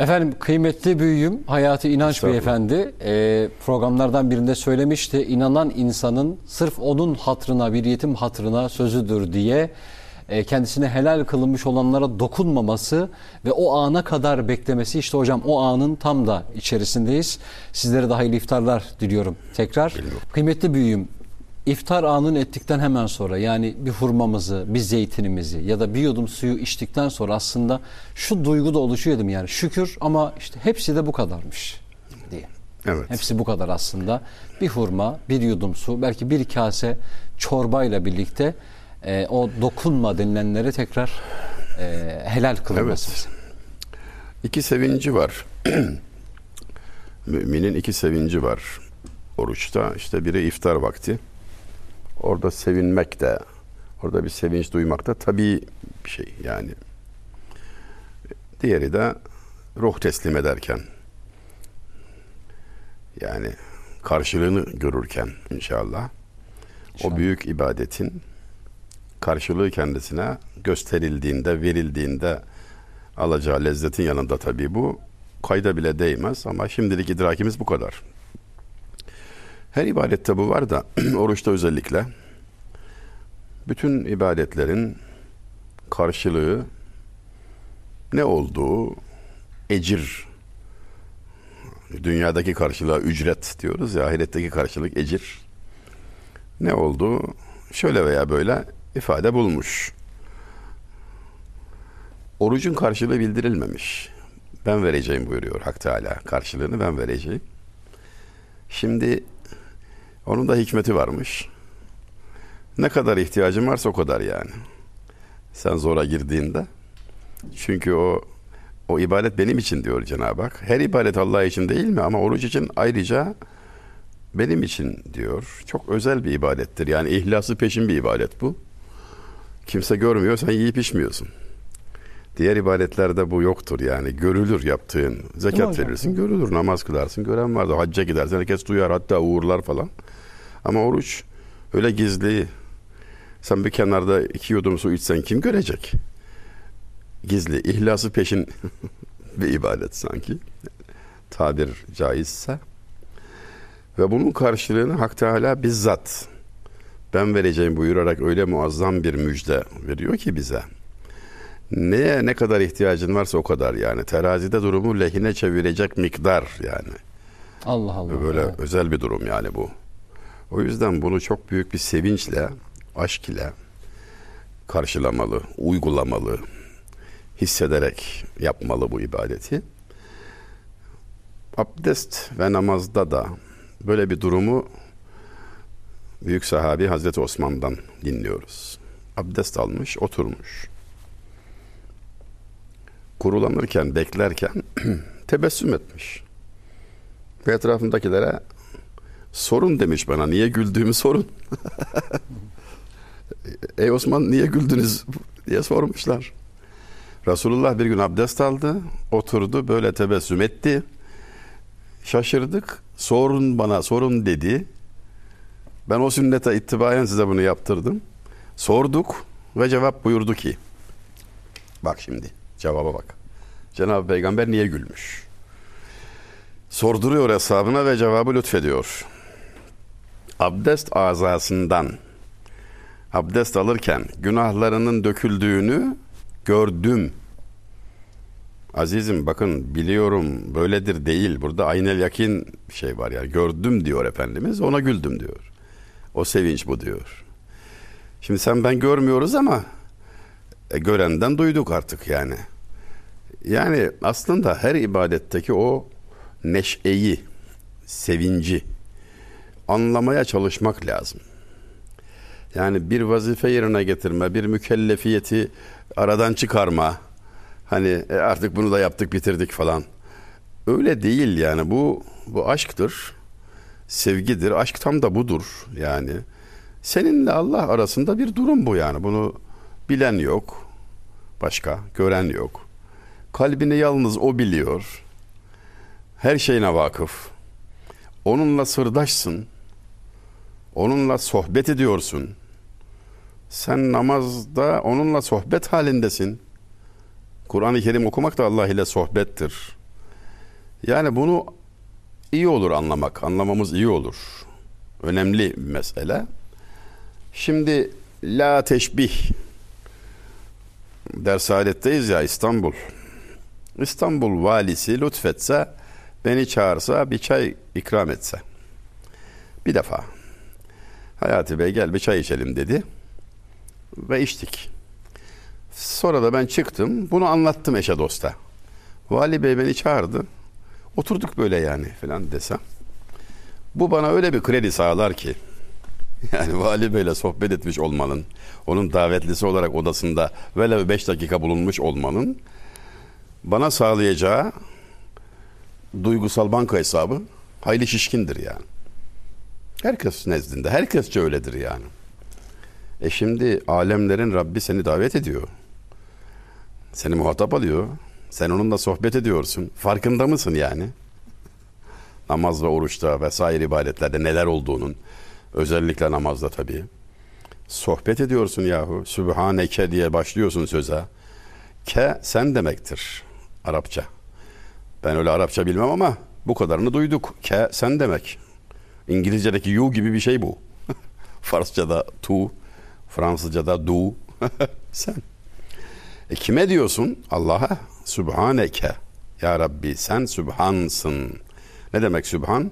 Efendim kıymetli büyüğüm Hayati İnanç Beyefendi e, programlardan birinde söylemişti. İnanan insanın sırf onun hatrına bir yetim hatrına sözüdür diye e, kendisine helal kılınmış olanlara dokunmaması ve o ana kadar beklemesi işte hocam o anın tam da içerisindeyiz. Sizlere de hayırlı iftarlar diliyorum tekrar. Kıymetli büyüğüm İftar anını ettikten hemen sonra yani bir hurmamızı, bir zeytinimizi ya da bir yudum suyu içtikten sonra aslında şu duygu da oluşuyordum yani şükür ama işte hepsi de bu kadarmış diye. Evet. Hepsi bu kadar aslında. Bir hurma, bir yudum su, belki bir kase çorbayla birlikte e, o dokunma denilenlere tekrar e, helal kılınması. Evet. İki sevinci var. Müminin iki sevinci var oruçta. İşte biri iftar vakti. Orada sevinmek de, orada bir sevinç duymak da tabii bir şey yani. Diğeri de ruh teslim ederken. Yani karşılığını görürken inşallah. İnşallah. O büyük ibadetin karşılığı kendisine gösterildiğinde, verildiğinde alacağı lezzetin yanında tabii bu kayda bile değmez ama şimdilik idrakimiz bu kadar. Her ibadette bu var da oruçta özellikle bütün ibadetlerin karşılığı ne olduğu ecir dünyadaki karşılığa ücret diyoruz ya ahiretteki karşılık ecir ne olduğu şöyle veya böyle ifade bulmuş. Orucun karşılığı bildirilmemiş. Ben vereceğim buyuruyor Hak Teala. Karşılığını ben vereceğim. Şimdi onun da hikmeti varmış. Ne kadar ihtiyacın varsa o kadar yani. Sen zora girdiğinde. Çünkü o o ibadet benim için diyor Cenab-ı Hak. Her ibadet Allah için değil mi? Ama oruç için ayrıca benim için diyor. Çok özel bir ibadettir. Yani ihlası peşin bir ibadet bu. Kimse görmüyor, sen yiyip içmiyorsun. Diğer ibadetlerde bu yoktur yani. Görülür yaptığın. Zekat verirsin, görülür. Namaz kılarsın, gören vardır. Hacca gidersin, herkes duyar, hatta uğurlar falan. Ama oruç öyle gizli. Sen bir kenarda iki yudum su içsen kim görecek? Gizli, ihlası peşin bir ibadet sanki. Tabir caizse. Ve bunun karşılığını Hak Teala bizzat ben vereceğim buyurarak öyle muazzam bir müjde veriyor ki bize. Neye ne kadar ihtiyacın varsa o kadar yani. Terazide durumu lehine çevirecek miktar yani. Allah Allah. Böyle Evet. özel bir durum yani bu. O yüzden bunu çok büyük bir sevinçle, aşk ile karşılamalı, uygulamalı, hissederek yapmalı bu ibadeti. Abdest ve namazda da böyle bir durumu büyük sahabi Hazreti Osman'dan dinliyoruz. Abdest almış, oturmuş. Kurulanırken, beklerken tebessüm etmiş. Ve etrafındakilere sorun demiş bana. Niye güldüğümü sorun. Ey Osman niye güldünüz diye sormuşlar. Resulullah bir gün abdest aldı, oturdu, böyle tebessüm etti. Şaşırdık. Sorun bana, sorun dedi. Ben o sünnete ittibayen size bunu yaptırdım. Sorduk ve cevap buyurdu ki. Bak şimdi cevaba bak. Cenab-ı Peygamber niye gülmüş? Sorduruyor hesabına ve cevabı lütfediyor. Abdest azasından abdest alırken günahlarının döküldüğünü gördüm. Azizim bakın biliyorum böyledir değil. Burada aynel yakin şey var yani gördüm diyor Efendimiz ona güldüm diyor. O sevinç bu diyor. Şimdi sen ben görmüyoruz ama e, görenden duyduk artık yani. Yani aslında her ibadetteki o neşeyi, sevinci anlamaya çalışmak lazım. Yani bir vazife yerine getirme, bir mükellefiyeti aradan çıkarma. Hani e, artık bunu da yaptık, bitirdik falan. Öyle değil yani bu bu aşktır. Sevgidir. Aşk tam da budur yani. Seninle Allah arasında bir durum bu yani. Bunu bilen yok. Başka gören yok. Kalbini yalnız o biliyor. Her şeyine vakıf. Onunla sırdaşsın. Onunla sohbet ediyorsun. Sen namazda onunla sohbet halindesin. Kur'an-ı Kerim okumak da Allah ile sohbettir. Yani bunu iyi olur anlamak. Anlamamız iyi olur. Önemli bir mesele. Şimdi la teşbih Dershaletteyiz ya İstanbul. İstanbul valisi lütfetse beni çağırsa bir çay ikram etse. Bir defa. Hayati Bey gel bir çay içelim dedi. Ve içtik. Sonra da ben çıktım. Bunu anlattım eşe dosta. Vali Bey beni çağırdı. Oturduk böyle yani falan desem. Bu bana öyle bir kredi sağlar ki. Yani Vali Bey'le sohbet etmiş olmanın, onun davetlisi olarak odasında velev 5 dakika bulunmuş olmanın bana sağlayacağı duygusal banka hesabı hayli şişkindir yani. Herkes nezdinde, herkesçe öyledir yani. E şimdi alemlerin Rabbi seni davet ediyor. Seni muhatap alıyor. Sen onunla sohbet ediyorsun. Farkında mısın yani? Namaz ve oruçta vesaire ibadetlerde neler olduğunun. Özellikle namazda tabii. Sohbet ediyorsun yahu. Sübhaneke diye başlıyorsun söze. Ke sen demektir Arapça. Ben öyle Arapça bilmem ama bu kadarını duyduk. Ke sen demek. İngilizce'deki you gibi bir şey bu. Farsça'da tu, Fransızca'da du. sen. E kime diyorsun? Allah'a. Sübhaneke. Ya Rabbi sen Sübhansın. Ne demek Sübhan?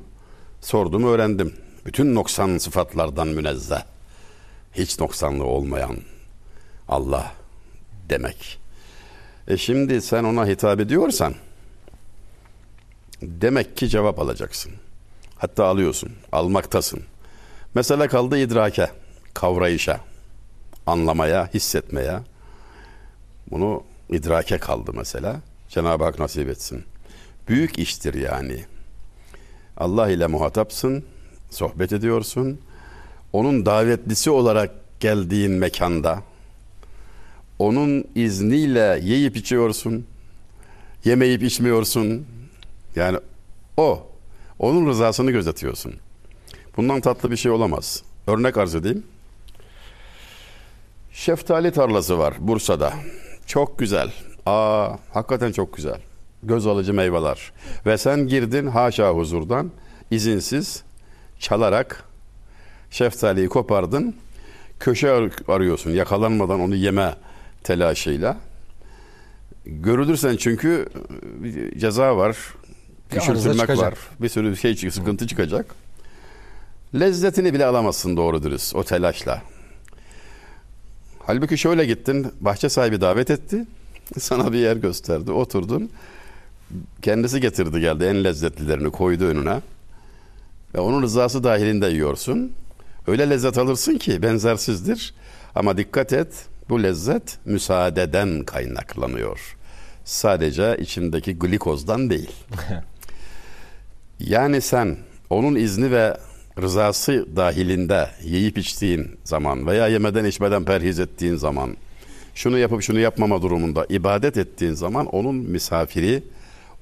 Sordum öğrendim. Bütün noksan sıfatlardan münezzeh. Hiç noksanlığı olmayan Allah demek. E şimdi sen ona hitap ediyorsan demek ki cevap alacaksın. Hatta alıyorsun, almaktasın. Mesela kaldı idrake, kavrayışa, anlamaya, hissetmeye. Bunu idrake kaldı mesela. Cenab-ı Hak nasip etsin. Büyük iştir yani. Allah ile muhatapsın, sohbet ediyorsun. Onun davetlisi olarak geldiğin mekanda onun izniyle yiyip içiyorsun. Yemeyip içmiyorsun. Yani o onun rızasını gözetiyorsun. Bundan tatlı bir şey olamaz. Örnek arz edeyim. Şeftali tarlası var Bursa'da. Çok güzel. Aa, hakikaten çok güzel. Göz alıcı meyveler. Ve sen girdin haşa huzurdan izinsiz çalarak şeftaliyi kopardın. Köşe arıyorsun yakalanmadan onu yeme telaşıyla. Görülürsen çünkü ceza var. Küçültülmek var. Bir sürü şey sıkıntı çıkacak. Lezzetini bile alamazsın doğru dürüst o telaşla. Halbuki şöyle gittin, bahçe sahibi davet etti. Sana bir yer gösterdi, oturdun. Kendisi getirdi geldi en lezzetlilerini koydu önüne. Ve onun rızası dahilinde yiyorsun. Öyle lezzet alırsın ki benzersizdir. Ama dikkat et, bu lezzet müsaadeden kaynaklanıyor. Sadece içindeki glikozdan değil. yani sen onun izni ve rızası dahilinde yiyip içtiğin zaman veya yemeden içmeden perhiz ettiğin zaman şunu yapıp şunu yapmama durumunda ibadet ettiğin zaman onun misafiri,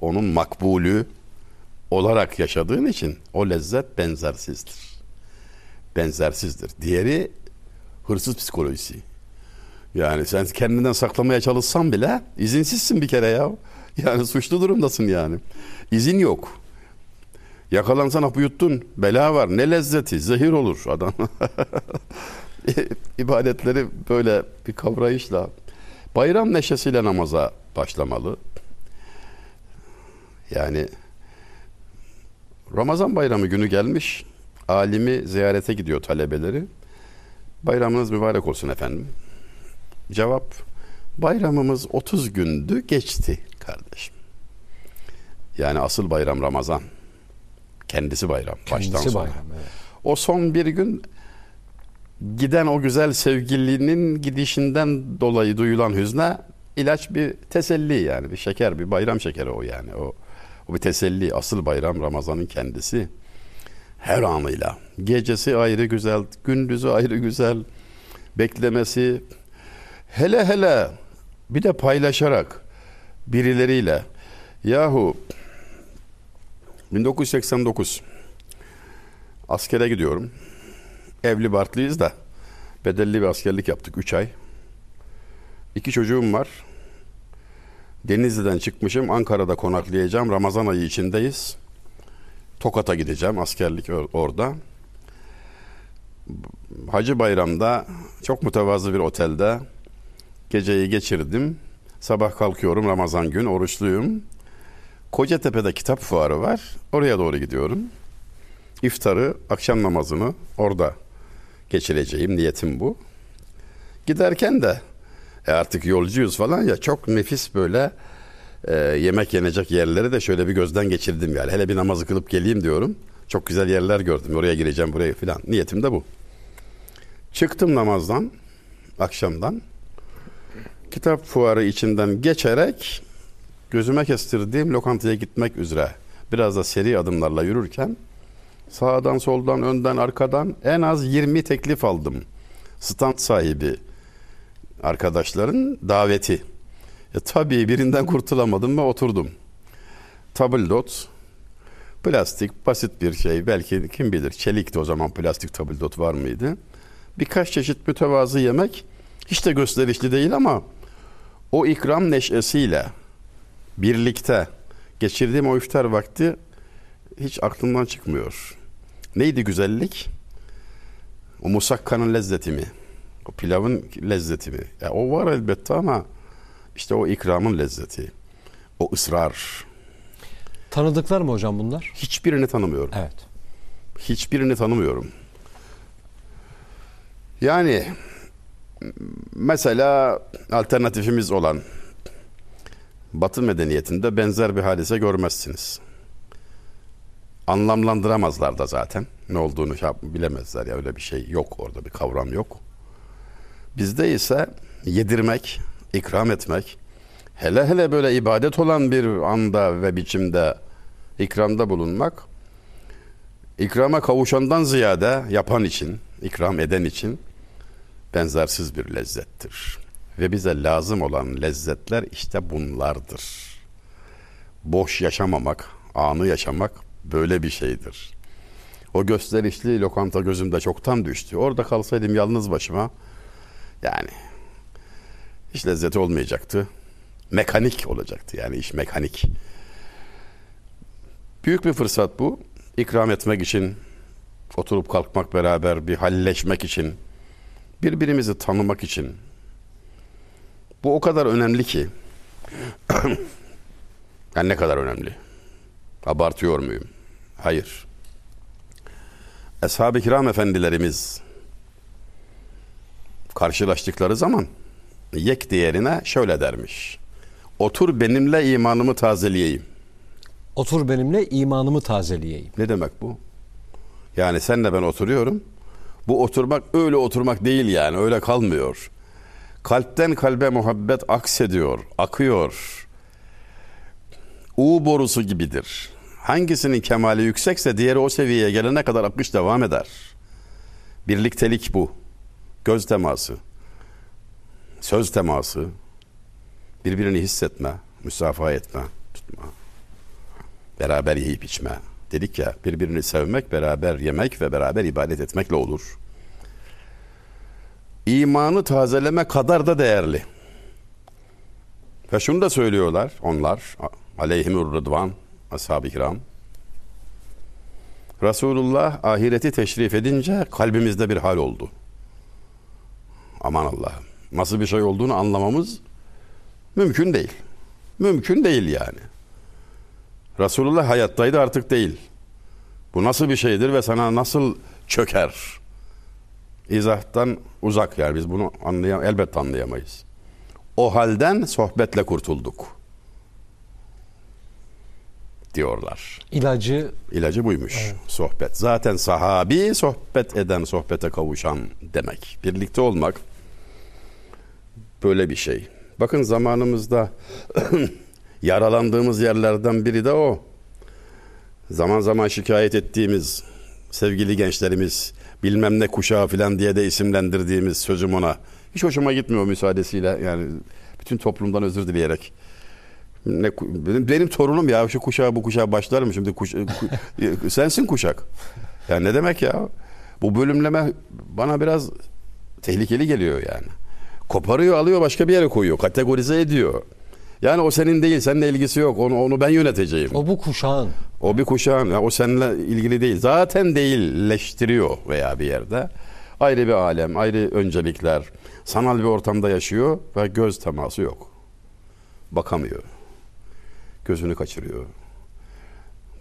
onun makbulü olarak yaşadığın için o lezzet benzersizdir. Benzersizdir. Diğeri hırsız psikolojisi. Yani sen kendinden saklamaya çalışsan bile izinsizsin bir kere ya. Yani suçlu durumdasın yani. İzin yok. Yakalansan hapı yuttun. Bela var. Ne lezzeti. Zehir olur adam. İbadetleri böyle bir kavrayışla bayram neşesiyle namaza başlamalı. Yani Ramazan bayramı günü gelmiş. Alimi ziyarete gidiyor talebeleri. Bayramınız mübarek olsun efendim. Cevap bayramımız 30 gündü geçti kardeşim. Yani asıl bayram Ramazan. Kendisi bayram. Kendisi baştan bayram, evet. O son bir gün giden o güzel sevgilinin gidişinden dolayı duyulan hüzne ilaç bir teselli yani bir şeker bir bayram şekeri o yani o o bir teselli asıl bayram Ramazan'ın kendisi her anıyla gecesi ayrı güzel gündüzü ayrı güzel beklemesi hele hele bir de paylaşarak birileriyle yahu 1989 askere gidiyorum. Evli barklıyız da bedelli bir askerlik yaptık 3 ay. İki çocuğum var. Denizli'den çıkmışım. Ankara'da konaklayacağım. Ramazan ayı içindeyiz. Tokat'a gideceğim. Askerlik orada. Hacı Bayram'da çok mütevazı bir otelde geceyi geçirdim. Sabah kalkıyorum Ramazan gün oruçluyum. Kocatepe'de kitap fuarı var. Oraya doğru gidiyorum. İftarı, akşam namazını orada geçireceğim. Niyetim bu. Giderken de e artık yolcuyuz falan ya çok nefis böyle e, yemek yenecek yerleri de şöyle bir gözden geçirdim yani. Hele bir namazı kılıp geleyim diyorum. Çok güzel yerler gördüm. Oraya gireceğim buraya falan. Niyetim de bu. Çıktım namazdan akşamdan. Kitap fuarı içinden geçerek gözüme kestirdiğim lokantaya gitmek üzere biraz da seri adımlarla yürürken sağdan soldan önden arkadan en az 20 teklif aldım. Stand sahibi arkadaşların daveti. E, tabii birinden kurtulamadım ve oturdum. Tabldot, plastik, basit bir şey. Belki kim bilir çelikti o zaman plastik tabldot var mıydı? Birkaç çeşit mütevazı yemek hiç de gösterişli değil ama o ikram neşesiyle birlikte geçirdiğim o iftar vakti hiç aklımdan çıkmıyor. Neydi güzellik? O musakkanın lezzeti mi? O pilavın lezzeti mi? Ya o var elbette ama işte o ikramın lezzeti. O ısrar. Tanıdıklar mı hocam bunlar? Hiçbirini tanımıyorum. Evet. Hiçbirini tanımıyorum. Yani mesela alternatifimiz olan Batı medeniyetinde benzer bir hadise görmezsiniz. Anlamlandıramazlar da zaten. Ne olduğunu bilemezler ya öyle bir şey yok orada bir kavram yok. Bizde ise yedirmek, ikram etmek, hele hele böyle ibadet olan bir anda ve biçimde ikramda bulunmak, ikrama kavuşandan ziyade yapan için, ikram eden için benzersiz bir lezzettir. Ve bize lazım olan lezzetler işte bunlardır. Boş yaşamamak, anı yaşamak böyle bir şeydir. O gösterişli lokanta gözümde çoktan düştü. Orada kalsaydım yalnız başıma yani hiç lezzeti olmayacaktı. Mekanik olacaktı yani iş mekanik. Büyük bir fırsat bu. İkram etmek için, oturup kalkmak beraber bir halleşmek için, birbirimizi tanımak için. Bu o kadar önemli ki. yani ne kadar önemli? Abartıyor muyum? Hayır. Eshab-ı kiram efendilerimiz karşılaştıkları zaman yek diğerine şöyle dermiş. Otur benimle imanımı tazeleyeyim. Otur benimle imanımı tazeleyeyim. Ne demek bu? Yani senle ben oturuyorum. Bu oturmak öyle oturmak değil yani öyle kalmıyor. Kalpten kalbe muhabbet aksediyor, akıyor. U borusu gibidir. Hangisinin kemali yüksekse diğeri o seviyeye gelene kadar akış devam eder. Birliktelik bu. Göz teması, söz teması, birbirini hissetme, müsafaha etme, tutma. Beraber yiyip içme. Dedik ya birbirini sevmek, beraber yemek ve beraber ibadet etmekle olur. İmanı tazeleme kadar da değerli. Ve şunu da söylüyorlar onlar aleyhimur rıdvan ashab-ı kiram. Resulullah ahireti teşrif edince kalbimizde bir hal oldu. Aman Allah. Nasıl bir şey olduğunu anlamamız mümkün değil. Mümkün değil yani. Resulullah hayattaydı artık değil. Bu nasıl bir şeydir ve sana nasıl çöker? İzahtan uzak yani biz bunu anlayam elbette anlayamayız. O halden sohbetle kurtulduk. Diyorlar. İlacı İlacı buymuş. Evet. Sohbet. Zaten sahabi sohbet eden, sohbete kavuşan demek. Birlikte olmak böyle bir şey. Bakın zamanımızda yaralandığımız yerlerden biri de o. Zaman zaman şikayet ettiğimiz sevgili gençlerimiz bilmem ne kuşağı filan diye de isimlendirdiğimiz sözüm ona. Hiç hoşuma gitmiyor müsaadesiyle yani bütün toplumdan özür dileyerek. Ne, benim, benim torunum ya şu kuşağı bu kuşağı başlar mı şimdi kuş, ku, sensin kuşak. Ya ne demek ya? Bu bölümleme bana biraz tehlikeli geliyor yani. Koparıyor alıyor başka bir yere koyuyor. Kategorize ediyor. Yani o senin değil, seninle ilgisi yok. Onu onu ben yöneteceğim. O bu kuşağın. O bir kuşağın, ya o seninle ilgili değil. Zaten değilleştiriyor veya bir yerde. Ayrı bir alem, ayrı öncelikler. Sanal bir ortamda yaşıyor ve göz teması yok. Bakamıyor. Gözünü kaçırıyor.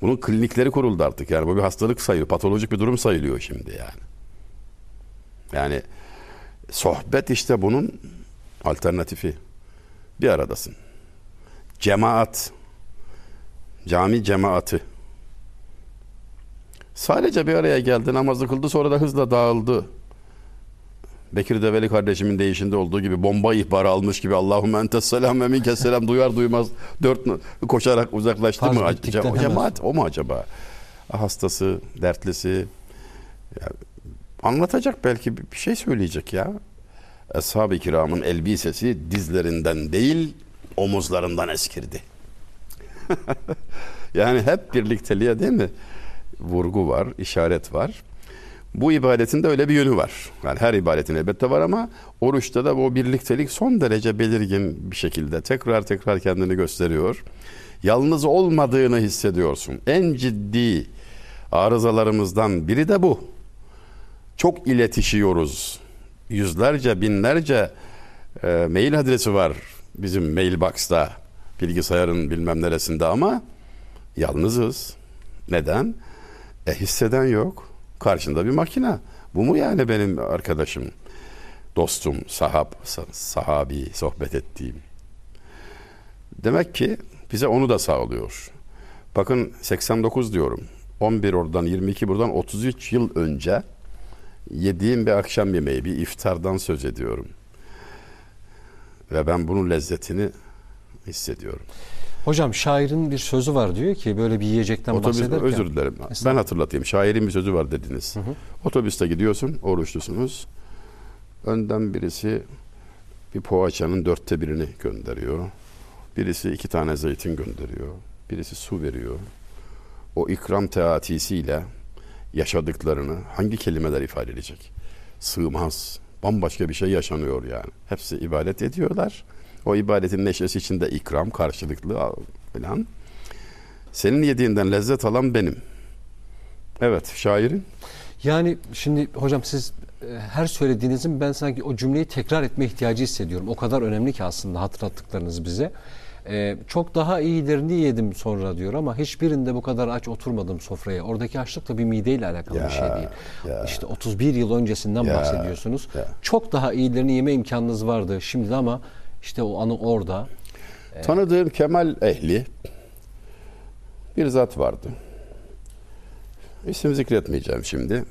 Bunun klinikleri kuruldu artık yani. Bu bir hastalık sayılıyor. Patolojik bir durum sayılıyor şimdi yani. Yani sohbet işte bunun alternatifi. Bir aradasın. Cemaat. Cami cemaati. Sadece bir araya geldi, namazı kıldı, sonra da hızla dağıldı. Bekir Develi kardeşimin deyişinde olduğu gibi bomba ihbarı almış gibi Allahümme entes selam ve minkes selam duyar duymaz dört koşarak uzaklaştı Farz mı? hemen. Cemaat o mu acaba? Hastası, dertlisi. Ya, anlatacak belki bir bir şey söyleyecek ya. Ashab-ı kiramın elbisesi dizlerinden değil omuzlarından eskirdi. yani hep birlikteliğe değil mi? Vurgu var, işaret var. Bu ibadetin de öyle bir yönü var. Yani her ibadetin elbette var ama oruçta da bu birliktelik son derece belirgin bir şekilde tekrar tekrar kendini gösteriyor. Yalnız olmadığını hissediyorsun. En ciddi arızalarımızdan biri de bu. Çok iletişiyoruz. Yüzlerce, binlerce e, mail adresi var bizim mailbox'ta, bilgisayarın bilmem neresinde ama yalnızız. Neden? E hisseden yok. Karşında bir makine. Bu mu yani benim arkadaşım, dostum, sahab, sa- sahabi, sohbet ettiğim? Demek ki bize onu da sağlıyor. Bakın 89 diyorum. 11 oradan 22 buradan 33 yıl önce yediğim bir akşam yemeği, bir iftardan söz ediyorum. Ve ben bunun lezzetini hissediyorum. Hocam şairin bir sözü var diyor ki böyle bir yiyecekten Otobüs, bahsederken. özür dilerim. Ben hatırlatayım. Şairin bir sözü var dediniz. Otobüste gidiyorsun, oruçlusunuz. Önden birisi bir poğaçanın dörtte birini gönderiyor. Birisi iki tane zeytin gönderiyor. Birisi su veriyor. O ikram teatisiyle yaşadıklarını hangi kelimeler ifade edecek? Sığmaz. Bambaşka bir şey yaşanıyor yani. Hepsi ibadet ediyorlar. O ibadetin neşesi içinde ikram karşılıklı falan. Senin yediğinden lezzet alan benim. Evet, şairin. Yani şimdi hocam siz e, her söylediğinizin ben sanki o cümleyi tekrar etme ihtiyacı hissediyorum. O kadar önemli ki aslında hatırlattıklarınız bize. E, çok daha iyilerini yedim sonra diyor ama hiçbirinde bu kadar aç oturmadım sofraya. Oradaki açlık da bir mideyle alakalı Ya, bir şey değil. ya. İşte 31 yıl öncesinden Ya, bahsediyorsunuz. ya. Çok daha iyilerini yeme imkanınız vardı şimdi ama işte o anı orada. Tanıdığım Kemal ehli bir zat vardı. İsim zikretmeyeceğim şimdi.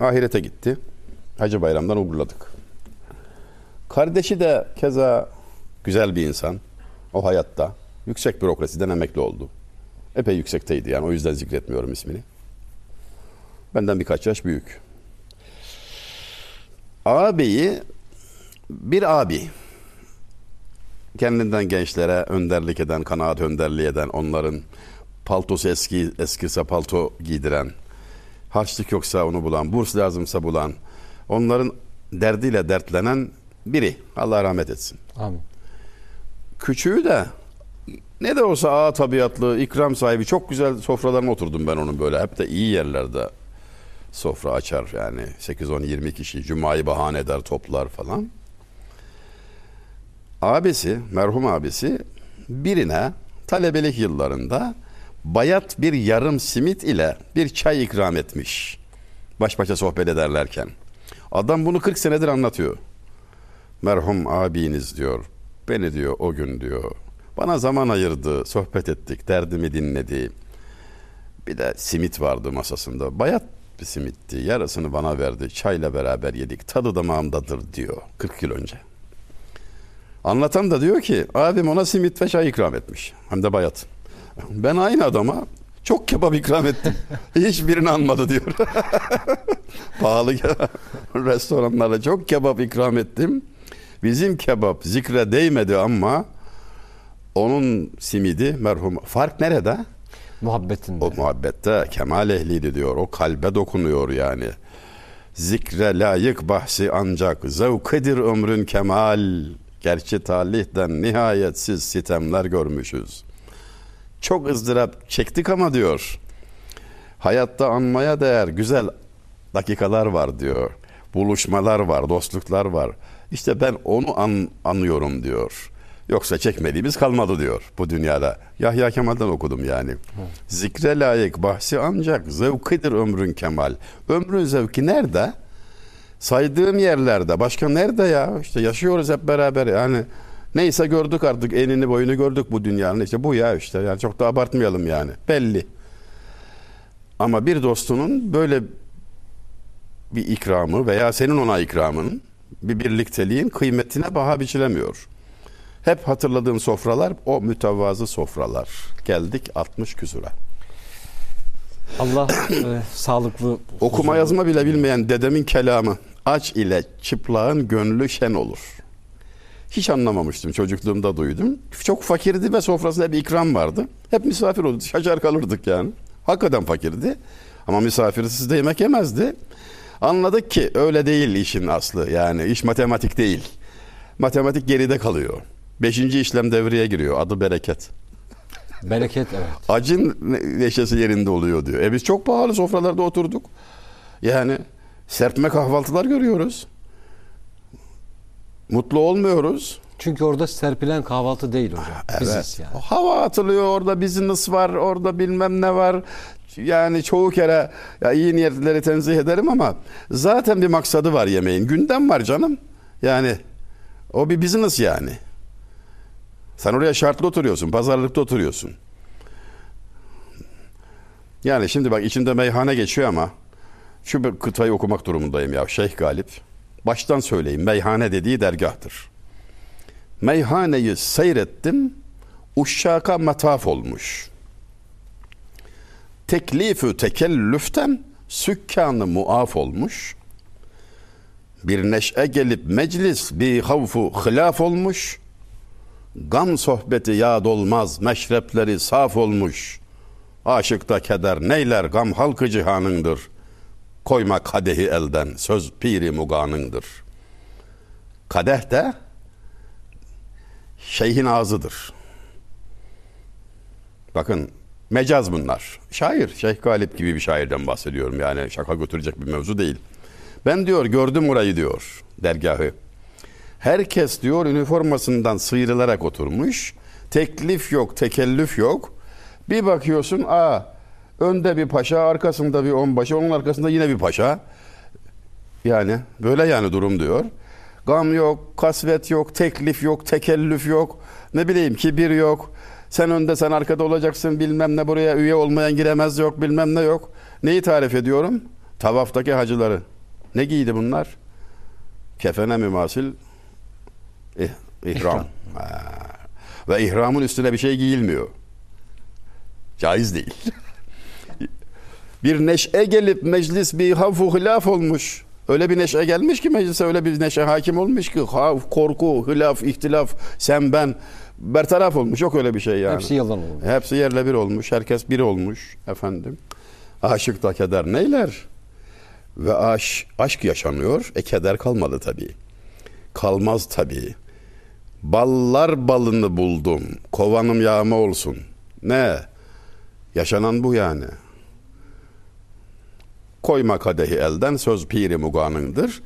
Ahirete gitti. Hacı Bayram'dan uğurladık. Kardeşi de keza güzel bir insan. O hayatta. Yüksek bürokrasiden emekli oldu. Epey yüksekteydi yani o yüzden zikretmiyorum ismini. Benden birkaç yaş büyük. Ağabeyi bir abi kendinden gençlere önderlik eden, kanaat önderliği eden, onların paltosu eski eskirse palto giydiren, harçlık yoksa onu bulan, burs lazımsa bulan, onların derdiyle dertlenen biri. Allah rahmet etsin. Amin. Küçüğü de ne de olsa ağa tabiatlı, ikram sahibi çok güzel sofralarına oturdum ben onun böyle. Hep de iyi yerlerde sofra açar yani 8-10-20 kişi cumayı bahane eder toplar falan. Abisi, merhum abisi birine talebelik yıllarında bayat bir yarım simit ile bir çay ikram etmiş. Baş başa sohbet ederlerken. Adam bunu 40 senedir anlatıyor. Merhum abiniz diyor. Beni diyor o gün diyor. Bana zaman ayırdı, sohbet ettik, derdimi dinledi. Bir de simit vardı masasında. Bayat bir simitti. Yarısını bana verdi. Çayla beraber yedik. Tadı damağımdadır diyor 40 yıl önce. Anlatan da diyor ki abim ona simit ve çay ikram etmiş. Hem de bayat. Ben aynı adama çok kebap ikram ettim. Hiçbirini almadı diyor. Pahalı restoranlara çok kebap ikram ettim. Bizim kebap zikre değmedi ama onun simidi merhum. Fark nerede? Muhabbetinde. O muhabbette kemal ehliydi diyor. O kalbe dokunuyor yani. Zikre layık bahsi ancak zevkidir ömrün kemal Gerçi talihten nihayetsiz sitemler görmüşüz. Çok ızdırap çektik ama diyor. Hayatta anmaya değer güzel dakikalar var diyor. Buluşmalar var, dostluklar var. İşte ben onu an, anıyorum diyor. Yoksa çekmediğimiz kalmadı diyor bu dünyada. Yahya Kemal'den okudum yani. Zikre layık bahsi ancak zevkidir ömrün kemal. Ömrün zevki nerede? Saydığım yerlerde. Başka nerede ya? İşte yaşıyoruz hep beraber yani. Neyse gördük artık enini boyunu gördük bu dünyanın. İşte bu ya işte yani çok da abartmayalım yani. Belli. Ama bir dostunun böyle bir ikramı veya senin ona ikramın bir birlikteliğin kıymetine baha biçilemiyor. Hep hatırladığım sofralar o mütevazı sofralar. Geldik 60 küsura. Allah e, sağlıklı Okuma yazma bile bilmeyen dedemin kelamı aç ile çıplağın gönlü şen olur. Hiç anlamamıştım çocukluğumda duydum. Çok fakirdi ve sofrasında bir ikram vardı. Hep misafir oldu. Şaşar kalırdık yani. Hakikaten fakirdi. Ama misafirsiz de yemek yemezdi. Anladık ki öyle değil işin aslı. Yani iş matematik değil. Matematik geride kalıyor. Beşinci işlem devreye giriyor. Adı bereket. Bereket evet. Acın ne- neşesi yerinde oluyor diyor. E biz çok pahalı sofralarda oturduk. Yani serpme kahvaltılar görüyoruz. Mutlu olmuyoruz. Çünkü orada serpilen kahvaltı değil hocam. Biziz yani. Hava atılıyor orada business var orada bilmem ne var. Yani çoğu kere ya iyi niyetlileri tenzih ederim ama zaten bir maksadı var yemeğin. Gündem var canım. Yani o bir business yani. Sen oraya şartlı oturuyorsun, pazarlıkta oturuyorsun. Yani şimdi bak içimde meyhane geçiyor ama şu kıtayı okumak durumundayım ya Şeyh Galip. Baştan söyleyeyim meyhane dediği dergahtır. Meyhaneyi seyrettim, uşşaka mataf olmuş. Teklifü tekellüften sükkanı muaf olmuş. Bir neşe gelip meclis bir havfu hilaf olmuş. Gam sohbeti yad olmaz, meşrepleri saf olmuş. Aşıkta keder neyler gam halkı cihanındır. Koyma kadehi elden, söz piri muganındır. Kadeh de şeyhin ağzıdır. Bakın mecaz bunlar. Şair, Şeyh Galip gibi bir şairden bahsediyorum. Yani şaka götürecek bir mevzu değil. Ben diyor gördüm orayı diyor dergahı. Herkes diyor üniformasından sıyrılarak oturmuş. Teklif yok, tekellüf yok. Bir bakıyorsun aa önde bir paşa, arkasında bir onbaşı, onun arkasında yine bir paşa. Yani böyle yani durum diyor. Gam yok, kasvet yok, teklif yok, tekellüf yok. Ne bileyim kibir yok. Sen önde sen arkada olacaksın bilmem ne buraya üye olmayan giremez yok bilmem ne yok. Neyi tarif ediyorum? Tavaftaki hacıları. Ne giydi bunlar? Kefene mümasil ih- ihram. Ve ihramın üstüne bir şey giyilmiyor. Caiz değil. bir neşe gelip meclis bir hafu hilaf olmuş. Öyle bir neşe gelmiş ki meclise öyle bir neşe hakim olmuş ki korku, hilaf, ihtilaf, sen ben bertaraf olmuş. Yok öyle bir şey yani. Hepsi yalan olmuş. Hepsi yerle bir olmuş. Herkes bir olmuş efendim. Aşık da keder neyler? Ve aş, aşk yaşanıyor. E keder kalmadı tabii. Kalmaz tabii. Ballar balını buldum. Kovanım yağma olsun. Ne? Yaşanan bu yani. Koyma kadehi elden söz piri muganındır.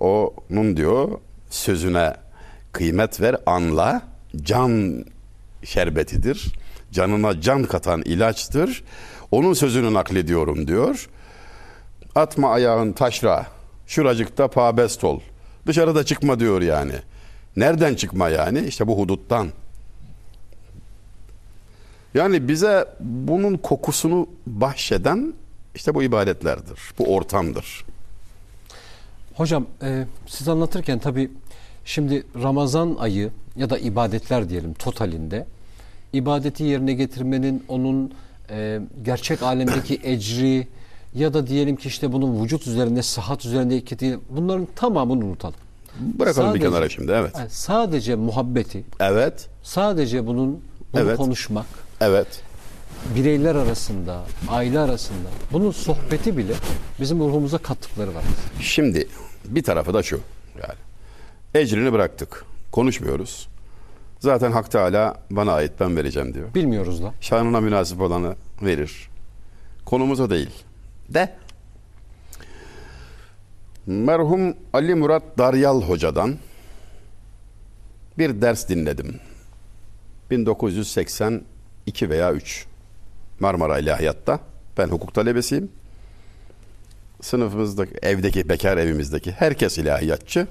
Onun diyor sözüne kıymet ver anla can şerbetidir. Canına can katan ilaçtır. Onun sözünü naklediyorum diyor. Atma ayağın taşra. Şuracıkta pabest ol. Dışarıda çıkma diyor yani. Nereden çıkma yani? İşte bu huduttan. Yani bize bunun kokusunu bahşeden işte bu ibadetlerdir. Bu ortamdır. Hocam e, siz anlatırken tabii şimdi Ramazan ayı ya da ibadetler diyelim totalinde ibadeti yerine getirmenin onun e, gerçek alemdeki ecri ya da diyelim ki işte bunun vücut üzerinde, sıhhat üzerinde etkisi bunların tamamını unutalım. Bırakalım bir Sadece- kenara şimdi evet. Yani sadece muhabbeti, Evet. sadece bunun bunu Evet. konuşmak, Evet. bireyler arasında, aile arasında bunun sohbeti bile bizim ruhumuza kattıkları var. Şimdi bir tarafı da şu. Ecrini bıraktık. Konuşmuyoruz. Zaten Hak Teala bana ait ben vereceğim diyor. Bilmiyoruz da. Şanına münasip olanı verir. Konumuz o değil. De merhum Ali Murat Daryal Hoca'dan bir ders dinledim. 1982 veya 3 Marmara İlahiyat'ta. Ben hukuk talebesiyim. Sınıfımızdaki, evdeki, bekar evimizdeki herkes ilahiyatçı.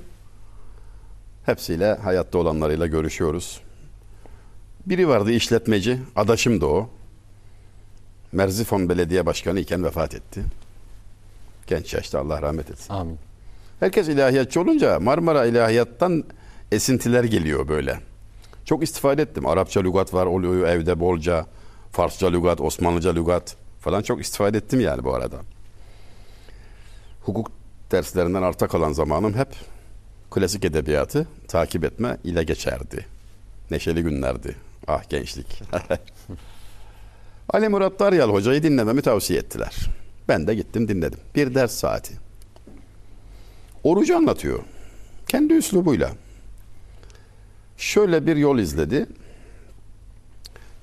Hepsiyle, hayatta olanlarıyla görüşüyoruz. Biri vardı işletmeci, adaşım da o. Merzifon Belediye Başkanı iken vefat etti. Genç yaşta Allah rahmet etsin. Amin. Herkes ilahiyatçı olunca Marmara İlahiyat'tan esintiler geliyor böyle. Çok istifade ettim. Arapça lügat var oluyor evde bolca. Farsça lügat, Osmanlıca lügat falan çok istifade ettim yani bu arada. Hukuk derslerinden arta kalan zamanım hep klasik edebiyatı takip etme ile geçerdi. Neşeli günlerdi. Ah gençlik. Ali Murat Daryal hocayı dinlememi tavsiye ettiler. Ben de gittim dinledim. Bir ders saati. Orucu anlatıyor. Kendi üslubuyla. Şöyle bir yol izledi.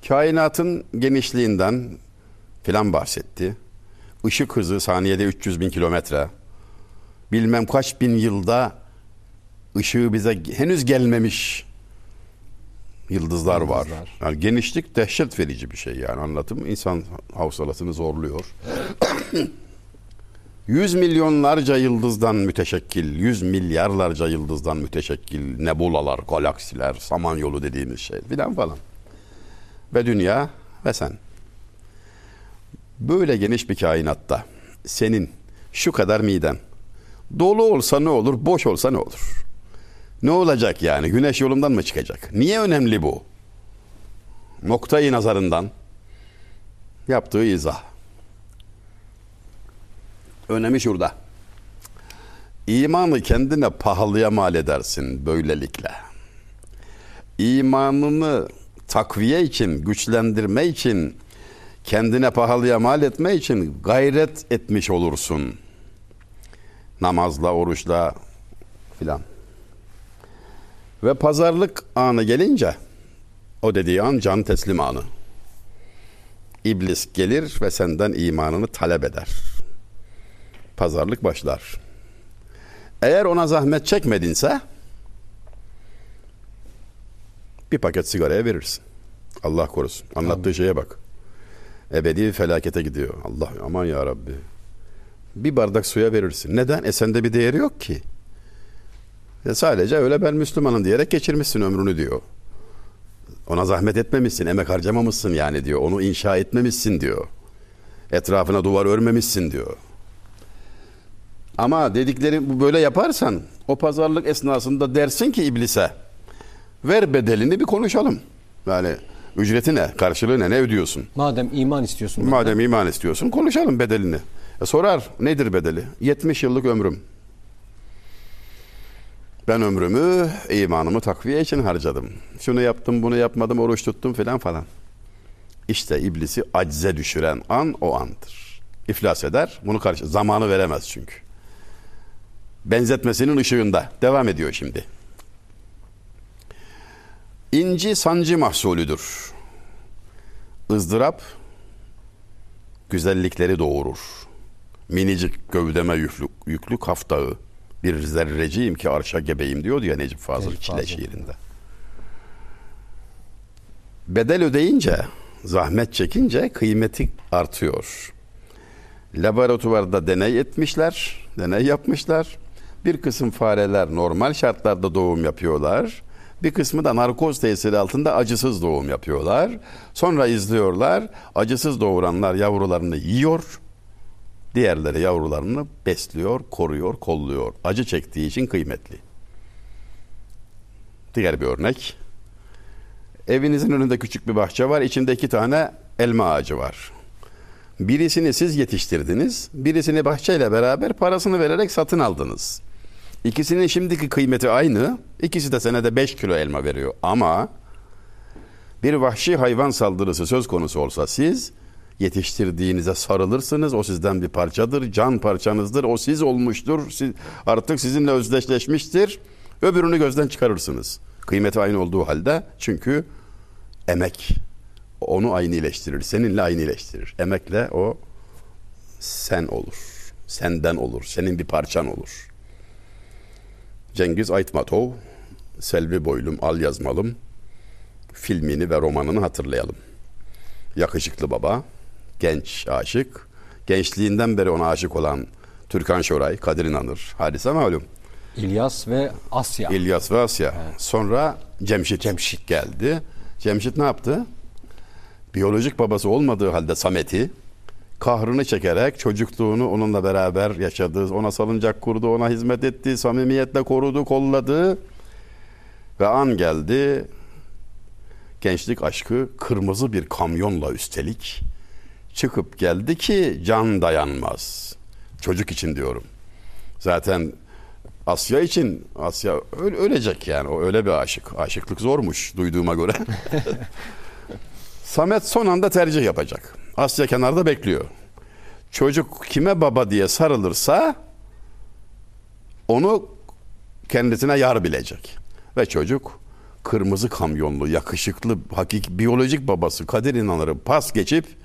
Kainatın genişliğinden filan bahsetti. Işık hızı saniyede 300 bin kilometre. Bilmem kaç bin yılda ışığı bize henüz gelmemiş yıldızlar var. Yıldızlar. Yani genişlik dehşet verici bir şey yani anlatım insan hafsalasını zorluyor. Yüz milyonlarca yıldızdan müteşekkil, yüz milyarlarca yıldızdan müteşekkil nebulalar, galaksiler, samanyolu dediğimiz şey filan falan. Ve dünya ve sen. Böyle geniş bir kainatta senin şu kadar miden dolu olsa ne olur, boş olsa ne olur? Ne olacak yani? Güneş yolundan mı çıkacak? Niye önemli bu? Noktayı nazarından yaptığı izah. Önemi şurada. İmanı kendine pahalıya mal edersin böylelikle. İmanını takviye için, güçlendirme için, kendine pahalıya mal etme için gayret etmiş olursun. Namazla, oruçla filan. Ve pazarlık anı gelince o dediği an can teslim anı. İblis gelir ve senden imanını talep eder. Pazarlık başlar. Eğer ona zahmet çekmedinse bir paket sigaraya verirsin. Allah korusun. Anlattığı şeye bak. Ebedi felakete gidiyor. Allah aman ya Rabbi. Bir bardak suya verirsin. Neden? E sende bir değeri yok ki. Ya sadece öyle ben Müslümanım diyerek geçirmişsin ömrünü diyor. Ona zahmet etmemişsin, emek harcamamışsın yani diyor. Onu inşa etmemişsin diyor. Etrafına duvar örmemişsin diyor. Ama dedikleri bu böyle yaparsan o pazarlık esnasında dersin ki iblise ver bedelini bir konuşalım. Yani ücreti ne, karşılığı ne, ne ödüyorsun? Madem iman istiyorsun. Madem iman istiyorsun konuşalım bedelini. E sorar nedir bedeli? 70 yıllık ömrüm. Ben ömrümü imanımı takviye için harcadım. Şunu yaptım, bunu yapmadım, oruç tuttum filan falan. İşte iblisi acize düşüren an o andır. İflas eder. Bunu karşı zamanı veremez çünkü. Benzetmesinin ışığında devam ediyor şimdi. İnci sancı mahsulüdür. ızdırap güzellikleri doğurur. Minicik gövdeme yüklü, yüklü kaftağı bir zerreciyim ki arşa gebeyim diyordu ya Necip Fazıl Necip Çile Fazıl. şiirinde. Bedel ödeyince, zahmet çekince kıymeti artıyor. Laboratuvarda deney etmişler, deney yapmışlar. Bir kısım fareler normal şartlarda doğum yapıyorlar. Bir kısmı da narkoz tesiri altında acısız doğum yapıyorlar. Sonra izliyorlar. Acısız doğuranlar yavrularını yiyor. Diğerleri yavrularını besliyor, koruyor, kolluyor. Acı çektiği için kıymetli. Diğer bir örnek. Evinizin önünde küçük bir bahçe var. İçinde iki tane elma ağacı var. Birisini siz yetiştirdiniz. Birisini bahçeyle beraber parasını vererek satın aldınız. İkisinin şimdiki kıymeti aynı. İkisi de senede 5 kilo elma veriyor. Ama bir vahşi hayvan saldırısı söz konusu olsa siz yetiştirdiğinize sarılırsınız. O sizden bir parçadır. Can parçanızdır. O siz olmuştur. Siz, artık sizinle özdeşleşmiştir. Öbürünü gözden çıkarırsınız. Kıymeti aynı olduğu halde çünkü emek onu aynı iyileştirir. Seninle aynı iyileştirir. Emekle o sen olur. Senden olur. Senin bir parçan olur. Cengiz Aytmatov, Selvi Boylum Al Yazmalım filmini ve romanını hatırlayalım. Yakışıklı baba, genç aşık, gençliğinden beri ona aşık olan Türkan Şoray, Kadir İnanır, hadise malum. İlyas ve Asya. İlyas ve Asya. Sonra Cemşit. Cemşit. geldi. Cemşit ne yaptı? Biyolojik babası olmadığı halde Samet'i kahrını çekerek çocukluğunu onunla beraber yaşadı. Ona salıncak kurdu, ona hizmet etti, samimiyetle korudu, kolladı. Ve an geldi. Gençlik aşkı kırmızı bir kamyonla üstelik çıkıp geldi ki can dayanmaz. Çocuk için diyorum. Zaten Asya için Asya ölecek yani. O öyle bir aşık. Aşıklık zormuş duyduğuma göre. Samet son anda tercih yapacak. Asya kenarda bekliyor. Çocuk kime baba diye sarılırsa onu kendisine yar bilecek. Ve çocuk kırmızı kamyonlu, yakışıklı, hakiki biyolojik babası Kadir İnanır'ı pas geçip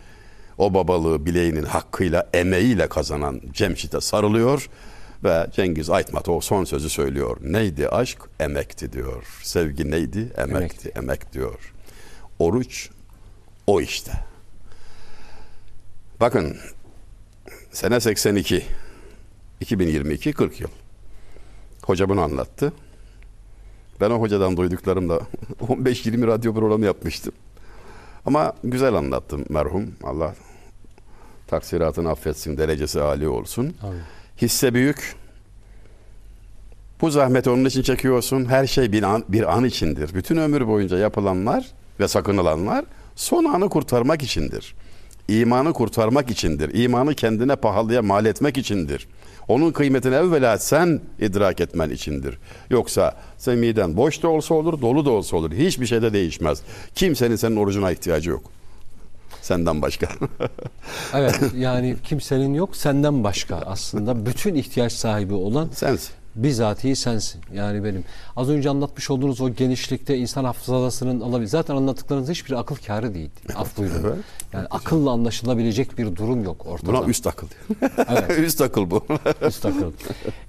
o babalığı bileğinin hakkıyla, emeğiyle kazanan Cemşit'e sarılıyor ve Cengiz Aytmatov son sözü söylüyor. Neydi aşk? Emekti diyor. Sevgi neydi? Emekti, Emekti. emek diyor. Oruç o işte. Bakın sene 82 2022 40 yıl. Hoca bunu anlattı. Ben o hocadan duyduklarımla 15-20 radyo programı yapmıştım. Ama güzel anlattım merhum. Allah taksiratını affetsin, derecesi âli olsun. Abi. Hisse büyük. Bu zahmeti onun için çekiyorsun. Her şey bir an, bir an içindir. Bütün ömür boyunca yapılanlar ve sakınılanlar son anı kurtarmak içindir. İmanı kurtarmak içindir. İmanı kendine pahalıya mal etmek içindir. Onun kıymetini evvela sen idrak etmen içindir. Yoksa sen miden boş da olsa olur, dolu da olsa olur. Hiçbir şeyde değişmez. Kimsenin senin orucuna ihtiyacı yok. Senden başka. Evet yani kimsenin yok senden başka aslında bütün ihtiyaç sahibi olan Sensin. bizatihi sensin. Yani benim az önce anlatmış olduğunuz o genişlikte insan hafızasının alabilir. Zaten anlattıklarınız hiçbir akıl kârı değil. Af buyurun. Evet. Yani akılla anlaşılabilecek bir durum yok ortada. Buna üst akıl. Evet. üst akıl bu. Üst akıl.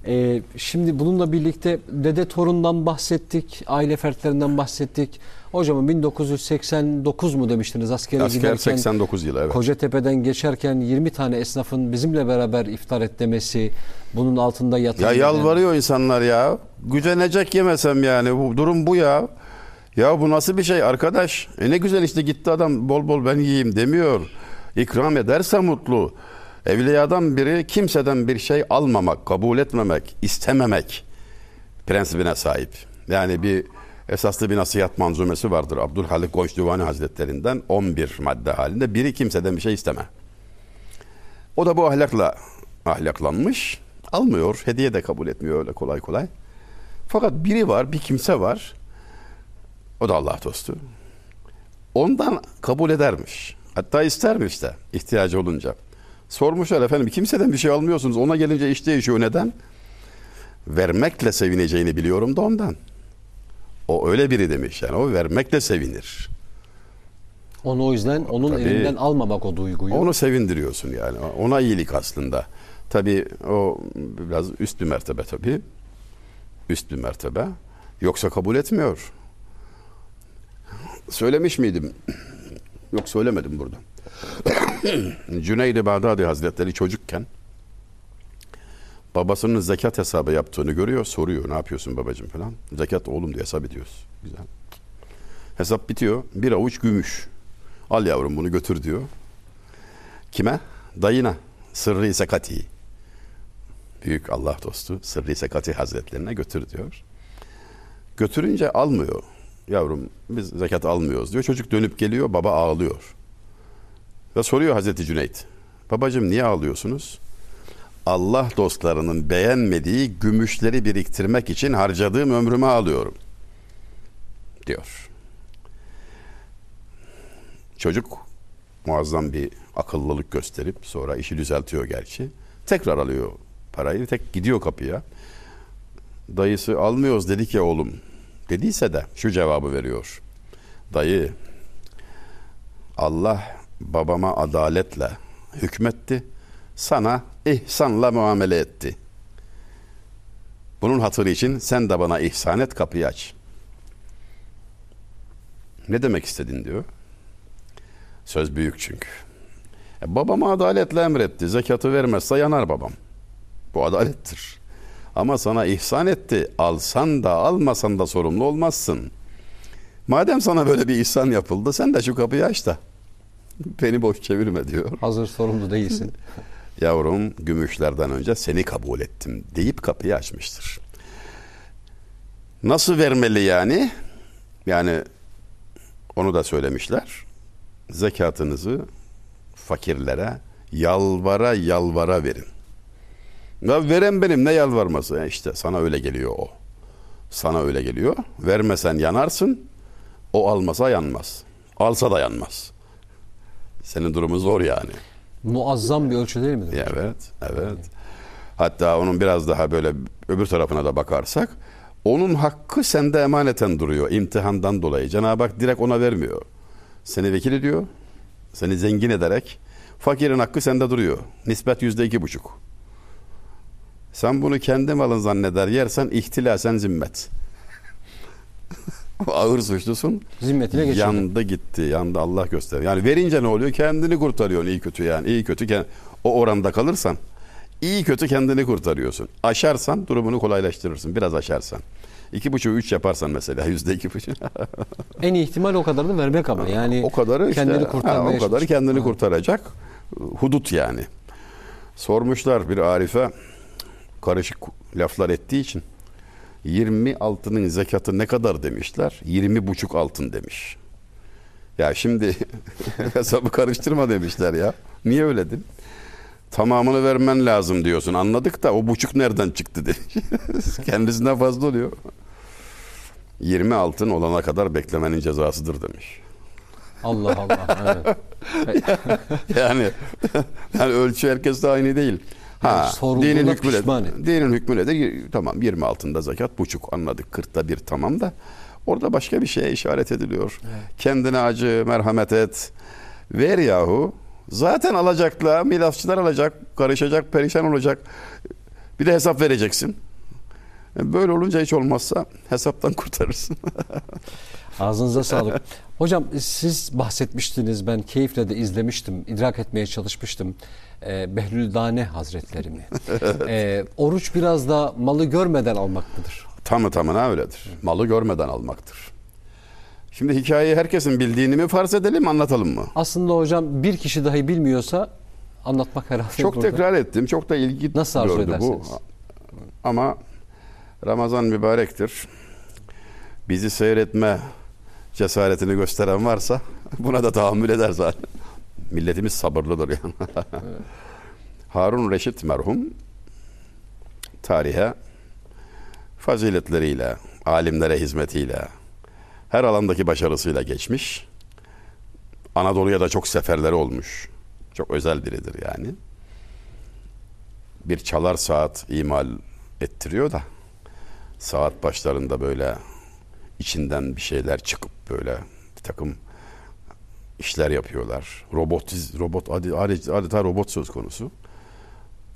Ee, şimdi bununla birlikte dede torundan bahsettik, aile fertlerinden bahsettik. Hocam 1989 mu demiştiniz askere Asker giderken 89 yılı evet. Kocatepe'den geçerken 20 tane esnafın bizimle beraber iftar et demesi, bunun altında yatan... Ya yalvarıyor insanlar ya. Gücenecek yemesem yani. Bu durum bu ya. Ya bu nasıl bir şey arkadaş? E ne güzel işte gitti adam bol bol ben yiyeyim demiyor. İkram ederse mutlu. Evliyadan biri kimseden bir şey almamak, kabul etmemek, istememek prensibine sahip. Yani bir esaslı bir nasihat manzumesi vardır. Abdülhalik Goşduvani Hazretlerinden 11 madde halinde. Biri kimseden bir şey isteme. O da bu ahlakla ahlaklanmış. Almıyor, hediye de kabul etmiyor öyle kolay kolay. Fakat biri var, bir kimse var. O da Allah dostu. Ondan kabul edermiş. Hatta istermiş de ihtiyacı olunca. Sormuşlar efendim kimseden bir şey almıyorsunuz. Ona gelince iş değişiyor. Neden? Vermekle sevineceğini biliyorum da ondan. O öyle biri demiş yani. O vermekle sevinir. Onu o yüzden onun Tabii. elinden almamak o duyguyu. Onu sevindiriyorsun yani. Ona iyilik aslında. Tabii o biraz üst bir mertebe tabii. Üst bir mertebe. Yoksa kabul etmiyor. Söylemiş miydim? Yok söylemedim burada. Cüneyd-i Bağdadi Hazretleri çocukken babasının zekat hesabı yaptığını görüyor. Soruyor ne yapıyorsun babacığım falan. Zekat oğlum diye hesap ediyoruz. Güzel. Hesap bitiyor. Bir avuç gümüş. Al yavrum bunu götür diyor. Kime? Dayına. Sırrı Sekati. Büyük Allah dostu Sırrı Sekati Hazretlerine götür diyor. Götürünce almıyor. Yavrum biz zekat almıyoruz diyor. Çocuk dönüp geliyor baba ağlıyor. Ve soruyor Hazreti Cüneyt. Babacığım niye ağlıyorsunuz? Allah dostlarının beğenmediği gümüşleri biriktirmek için harcadığım ömrümü ağlıyorum. Diyor. Çocuk muazzam bir akıllılık gösterip sonra işi düzeltiyor gerçi. Tekrar alıyor parayı. Tek gidiyor kapıya. Dayısı almıyoruz dedik ya oğlum Dediyse de şu cevabı veriyor. Dayı Allah babama adaletle hükmetti. Sana ihsanla muamele etti. Bunun hatırı için sen de bana ihsan et kapıyı aç. Ne demek istedin diyor. Söz büyük çünkü. E, babama adaletle emretti. Zekatı vermezse yanar babam. Bu adalettir. Ama sana ihsan etti. Alsan da almasan da sorumlu olmazsın. Madem sana böyle bir ihsan yapıldı sen de şu kapıyı aç da beni boş çevirme diyor. Hazır sorumlu değilsin. Yavrum gümüşlerden önce seni kabul ettim deyip kapıyı açmıştır. Nasıl vermeli yani? Yani onu da söylemişler. Zekatınızı fakirlere yalvara yalvara verin. Ya veren benim ne yalvarması? Ya işte sana öyle geliyor o. Sana öyle geliyor. Vermesen yanarsın. O almasa yanmaz. Alsa da yanmaz. Senin durumun zor yani. Muazzam bir ölçü değil midir? Evet, evet. Hatta onun biraz daha böyle öbür tarafına da bakarsak onun hakkı sende emaneten duruyor imtihandan dolayı. Cenab-ı Hak direkt ona vermiyor. Seni vekil ediyor. Seni zengin ederek fakirin hakkı sende duruyor. Nispet yüzde iki buçuk. Sen bunu kendi malın zanneder yersen ihtilasen zimmet. Ağır suçlusun. Zimmetine geçiyor. Yandı gitti. Yandı Allah göster. Yani verince ne oluyor? Kendini kurtarıyorsun iyi kötü yani. iyi kötü o oranda kalırsan iyi kötü kendini kurtarıyorsun. Aşarsan durumunu kolaylaştırırsın. Biraz aşarsan. İki buçuğu üç yaparsan mesela yüzde iki buçuk. En iyi ihtimal o kadarını vermek ama yani o kadarı işte, kendini ha, kurtarmaya o kadarı kendini Ha. kurtaracak hudut yani. Sormuşlar bir Arif'e karışık laflar ettiği için 20 altının zekatı ne kadar demişler? 20 buçuk altın demiş. Ya şimdi hesabı karıştırma demişler ya. Niye öyle dedin? Tamamını vermen lazım diyorsun. Anladık da o buçuk nereden çıktı demiş. Kendisinden fazla oluyor. 20 altın olana kadar beklemenin cezasıdır demiş. Allah Allah. Evet. yani yani ölçü herkes de aynı değil. Ha, Yani dinin hükmü pişman nedir? Dinin hükmü nedir? Tamam 20 altında zekat buçuk anladık. 40'ta bir tamam da orada başka bir şeye işaret ediliyor. Kendine acı, merhamet et. Ver yahu. Zaten alacaklar, milafçılar alacak, karışacak, perişan olacak. Bir de hesap vereceksin. E, Böyle olunca hiç olmazsa hesaptan kurtarırsın. Ağzınıza sağlık. Hocam siz bahsetmiştiniz ben keyifle de izlemiştim, idrak etmeye çalışmıştım. Ee, Behlül Dane Hazretlerini. Ee, oruç biraz da malı görmeden almak mıdır? Tamı tamına öyledir. Malı görmeden almaktır. Şimdi hikayeyi herkesin bildiğini mi farz edelim anlatalım mı? Aslında hocam bir kişi dahi bilmiyorsa anlatmak herhalde Çok burada. tekrar ettim. Çok da ilgi Nasıl arzu gördü bu. Ama Ramazan mübarektir. Bizi seyretme cesaretini gösteren varsa buna da tahammül eder zaten. Milletimiz sabırlıdır yani. Harun Reşit merhum tarihe faziletleriyle, alimlere hizmetiyle, her alandaki başarısıyla geçmiş. Anadolu'ya da çok seferleri olmuş. Çok özel biridir yani. Bir çalar saat imal ettiriyor da saat başlarında böyle içinden bir şeyler çıkıp böyle bir takım işler yapıyorlar. Robot robot ade- ade- adeta robot söz konusu.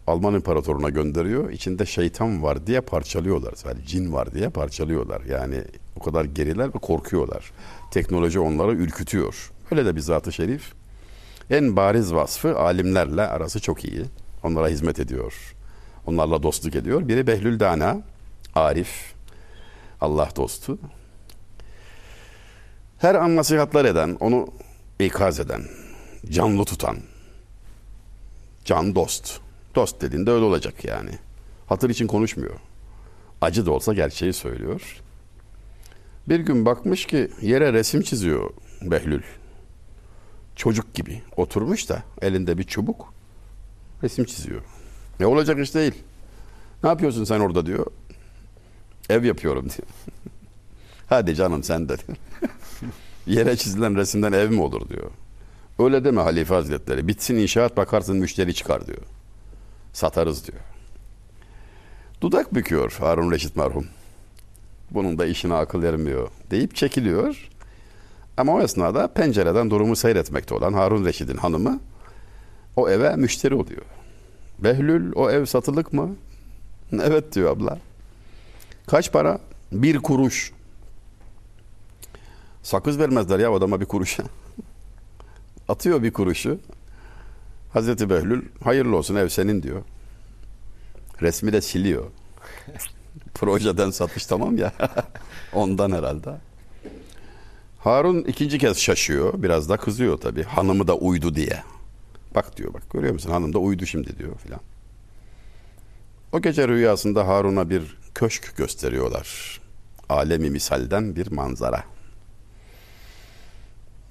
Alman imparatoruna gönderiyor. İçinde şeytan var diye parçalıyorlar. Yani cin var diye parçalıyorlar. Yani o kadar geriler ve korkuyorlar. Teknoloji onları ürkütüyor. Öyle de bir zat-ı şerif. En bariz vasfı alimlerle arası çok iyi. Onlara hizmet ediyor. Onlarla dostluk ediyor. Biri Behlül Dana, Arif, Allah dostu. Her an nasihatler eden, onu ikaz eden, canlı tutan, can dost. Dost dediğinde öyle olacak yani. Hatır için konuşmuyor. Acı da olsa gerçeği söylüyor. Bir gün bakmış ki yere resim çiziyor Behlül. Çocuk gibi oturmuş da elinde bir çubuk resim çiziyor. Ne olacak iş değil. Ne yapıyorsun sen orada diyor. Ev yapıyorum diyor. Hadi canım sen de. Yere çizilen resimden ev mi olur diyor. Öyle deme Halife Hazretleri. Bitsin inşaat bakarsın müşteri çıkar diyor. Satarız diyor. Dudak büküyor Harun Reşit merhum. Bunun da işine akıl ermiyor deyip çekiliyor. Ama o esnada pencereden durumu seyretmekte olan Harun Reşid'in hanımı o eve müşteri oluyor. Behlül o ev satılık mı? evet diyor abla. Kaç para? Bir kuruş. Sakız vermezler ya adama bir kuruşa. Atıyor bir kuruşu. Hazreti Behlül hayırlı olsun ev senin diyor. Resmi de siliyor. Projeden satış tamam ya. Ondan herhalde. Harun ikinci kez şaşıyor. Biraz da kızıyor tabii. Hanımı da uydu diye. Bak diyor bak görüyor musun hanım da uydu şimdi diyor filan. O gece rüyasında Harun'a bir köşk gösteriyorlar. Alemi misalden bir manzara.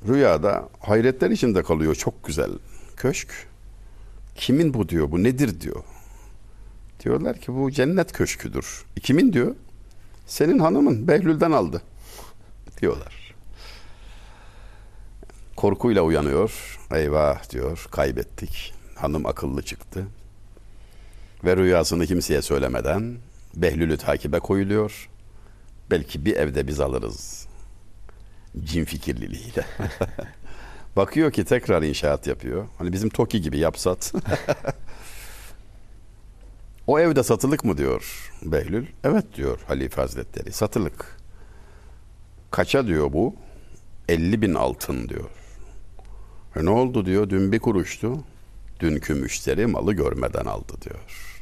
Rüyada hayretler içinde kalıyor çok güzel köşk. Kimin bu diyor bu nedir diyor. Diyorlar ki bu cennet köşküdür. E, kimin diyor? Senin hanımın Behlül'den aldı diyorlar. Korkuyla uyanıyor. Eyvah diyor kaybettik. Hanım akıllı çıktı. Ve rüyasını kimseye söylemeden Behlül'ü takibe koyuluyor. Belki bir evde biz alırız. Cin fikirliliğiyle. Bakıyor ki tekrar inşaat yapıyor. Hani bizim TOKİ gibi yapsat. o evde satılık mı diyor Behlül. Evet diyor Halife Hazretleri satılık. Kaça diyor bu? 50 bin altın diyor. E ne oldu diyor dün bir kuruştu. Dünkü müşteri malı görmeden aldı diyor.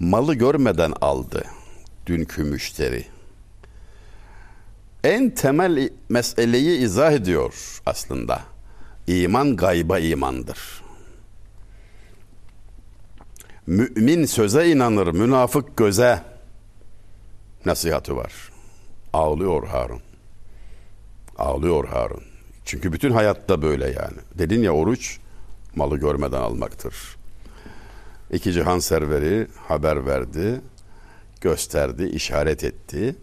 Malı görmeden aldı dünkü müşteri. En temel meseleyi izah ediyor aslında. İman gayba imandır. Mümin söze inanır, münafık göze nasihatı var. Ağlıyor Harun. Ağlıyor Harun. Çünkü bütün hayatta böyle yani. Dedin ya oruç malı görmeden almaktır. İki cihan serveri haber verdi, gösterdi, işaret etti.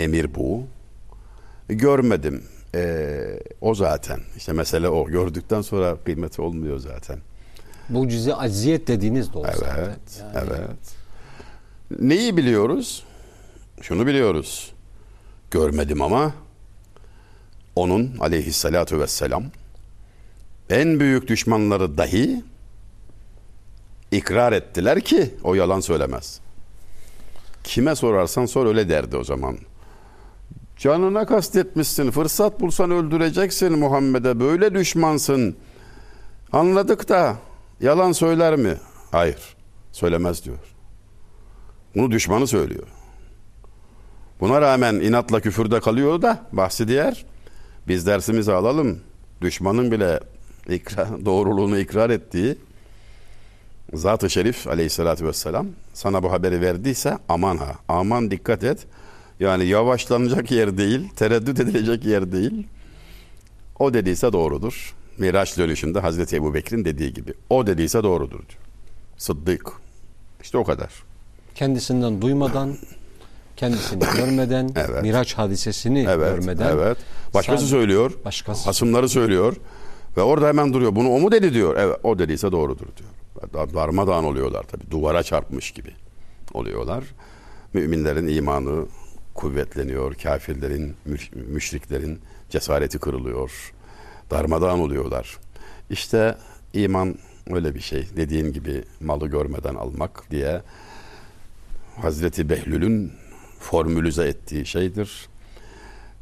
Emir bu. Görmedim. Ee, o zaten. İşte mesele o. Gördükten sonra kıymeti olmuyor zaten. Bu cüze aziyet dediğiniz de o Evet, zaten. Yani evet. Neyi biliyoruz? Şunu biliyoruz. Görmedim ama onun aleyhissalatu vesselam en büyük düşmanları dahi ikrar ettiler ki o yalan söylemez. Kime sorarsan sor öyle derdi o zaman. Canına kastetmişsin, fırsat bulsan öldüreceksin Muhammed'e, böyle düşmansın. Anladık da yalan söyler mi? Hayır, söylemez diyor. Bunu düşmanı söylüyor. Buna rağmen inatla küfürde kalıyor da bahsi diğer. Biz dersimizi alalım. Düşmanın bile ikra, doğruluğunu ikrar ettiği Zat-ı Şerif aleyhissalatü vesselam sana bu haberi verdiyse aman ha, aman dikkat et. Yani yavaşlanacak yer değil, tereddüt edilecek yer değil. O dediyse doğrudur. Miraç dönüşünde Hazreti Ebu Bekir'in dediği gibi. O dediyse doğrudur diyor. Sıddık. İşte o kadar. Kendisinden duymadan, kendisini görmeden, Evet. Miraç hadisesini Evet, görmeden. evet. Başkası sadece- söylüyor. Başkası. Hasımları söylüyor. Ve orada hemen duruyor. Bunu o mu dedi diyor. Evet o dediyse doğrudur diyor. Dar- Darmadağın oluyorlar tabii. Duvara çarpmış gibi oluyorlar. Müminlerin imanı kuvvetleniyor. Kafirlerin, müş- müşriklerin cesareti kırılıyor. Darmadağın oluyorlar. İşte iman öyle bir şey. Dediğin gibi malı görmeden almak diye Hazreti Behlül'ün formülize ettiği şeydir.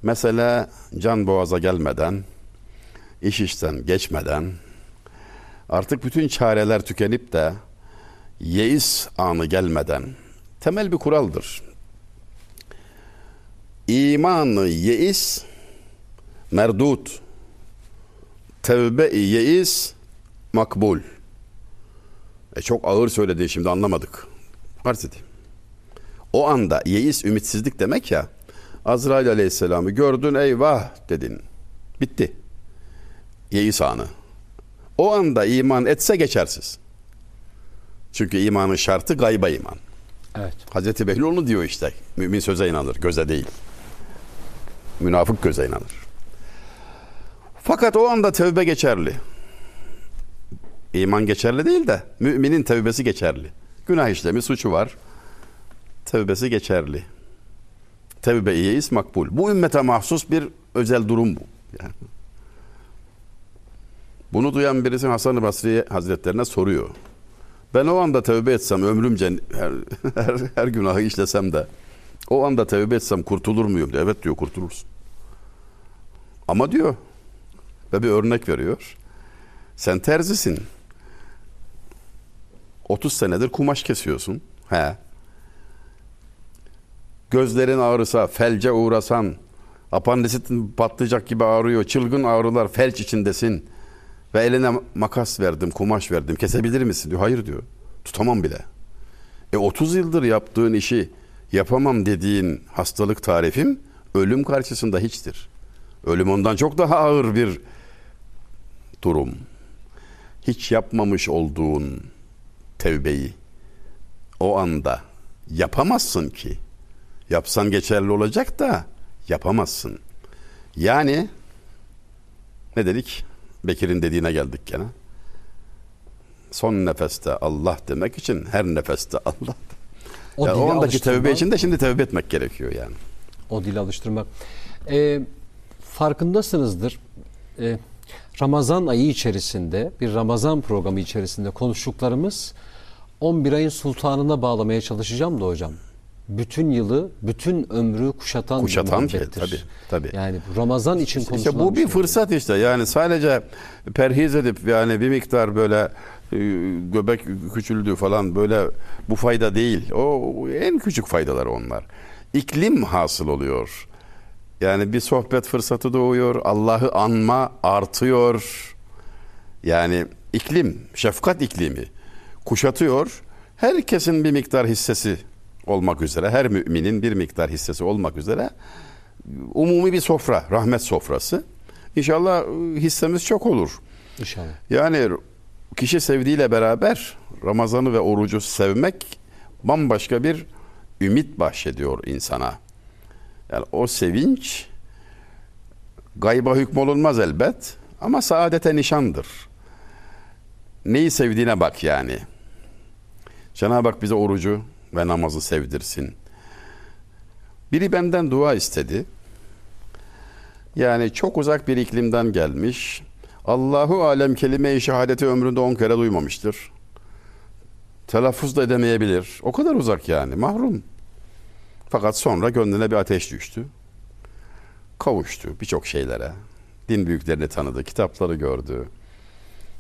Mesela can boğaza gelmeden, iş işten geçmeden, artık bütün çareler tükenip de yeis anı gelmeden temel bir kuraldır. İmanı yeis merdut. Tevbe-i yeis makbul. E çok ağır söyledi şimdi anlamadık. Arz edeyim. O anda yeis ümitsizlik demek ya. Azrail aleyhisselamı gördün eyvah dedin. Bitti. Yeis anı. O anda iman etse geçersiz. Çünkü imanın şartı gayba iman. Evet. Hazreti Behlül onu diyor işte. Mümin söze inanır, göze değil. Münafık göze inanır. Fakat o anda tevbe geçerli. İman geçerli değil de müminin tevbesi geçerli. Günah işlemi, suçu var. tevbesi geçerli. Tevbe-i yeis makbul. Bu ümmete mahsus bir özel durum bu. Yani. Bunu duyan birisi Hasan-ı Basri Hazretlerine soruyor. Ben o anda tövbe etsem ömrümce her, her, her günahı işlesem de o anda tövbe etsem kurtulur muyum? diyor. Evet diyor kurtulursun. Ama diyor ve bir örnek veriyor. Sen terzisin. 30 senedir kumaş kesiyorsun. He. Gözlerin ağrısa, felce uğrasan, apandisit patlayacak gibi ağrıyor, çılgın ağrılar, felç içindesin. Ve eline makas verdim, kumaş verdim. Kesebilir misin? diyor. Hayır diyor. Tutamam bile. E 30 yıldır yaptığın işi yapamam dediğin hastalık tarifim ölüm karşısında hiçtir. Ölüm ondan çok daha ağır bir durum. Hiç yapmamış olduğun tevbeyi o anda yapamazsın ki. Yapsan geçerli olacak da yapamazsın. Yani ne dedik? Bekir'in dediğine geldik gene. Son nefeste Allah demek için her nefeste Allah. O yani o andaki tevbe için de şimdi tevbe etmek gerekiyor yani. O dili alıştırmak. Ee, farkındasınızdır. Ee, Ramazan ayı içerisinde, bir Ramazan programı içerisinde konuştuklarımız 11 ayın sultanına bağlamaya çalışacağım da hocam. Bütün yılı, bütün ömrü kuşatan, bir Kuşatan şey muhabbettir. tabii, tabii. Yani Ramazan için konuşulan İşte bu bir şey. fırsat işte. Yani sadece perhiz edip yani bir miktar böyle göbek küçüldü falan böyle bu fayda değil. O en küçük faydalar onlar. İklim hasıl oluyor. Yani bir sohbet fırsatı doğuyor. Allah'ı anma artıyor. Yani iklim, şefkat iklimi kuşatıyor. Herkesin bir miktar hissesi olmak üzere, her müminin bir miktar hissesi olmak üzere umumi bir sofra, rahmet sofrası. İnşallah e, hissemiz çok olur. İnşallah. Yani kişi sevdiğiyle beraber Ramazan'ı ve orucu sevmek bambaşka bir ümit bahşediyor insana. Yani o sevinç gayba hükmolunmaz elbet ama saadete nişandır. Neyi sevdiğine bak yani. Cenab-ı Hak bize orucu ve namazı sevdirsin. Biri benden dua istedi. Yani çok uzak bir iklimden gelmiş. Allahu alem kelime-i şehadeti ömründe on kere duymamıştır. Telaffuz da edemeyebilir. O kadar uzak yani mahrum. Fakat sonra gönlüne bir ateş düştü. Kavuştu birçok şeylere. Din büyüklerini tanıdı, kitapları gördü.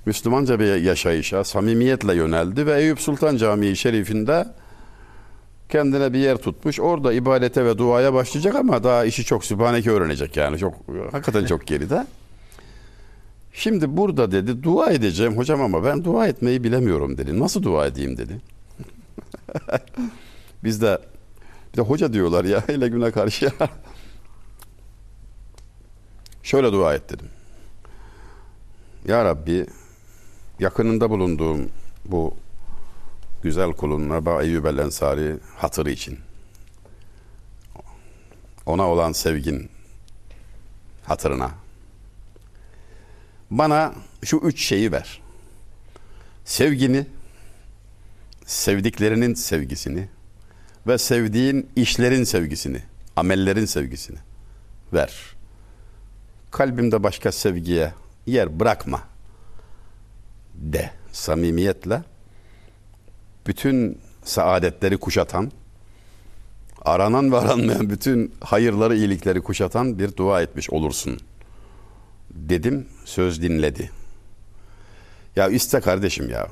Müslümanca bir yaşayışa samimiyetle yöneldi ve Eyüp Sultan Camii Şerifinde kendine bir yer tutmuş. Orada ibadete ve duaya başlayacak ama daha işi çok sübhaneke öğrenecek yani. Çok hakikaten çok geride. Şimdi burada dedi dua edeceğim hocam ama ben dua etmeyi bilemiyorum dedi. Nasıl dua edeyim dedi. Biz de bir de hoca diyorlar ya hele güne karşı ya. Şöyle dua et dedim. Ya Rabbi yakınında bulunduğum bu güzel kulun Eba Eyyub el Ensari hatırı için ona olan sevgin hatırına bana şu üç şeyi ver. Sevgini, sevdiklerinin sevgisini ve sevdiğin işlerin sevgisini, amellerin sevgisini ver. Kalbimde başka sevgiye yer bırakma de samimiyetle bütün saadetleri kuşatan, aranan ve aranmayan bütün hayırları, iyilikleri kuşatan bir dua etmiş olursun. Dedim, söz dinledi. Ya iste kardeşim ya.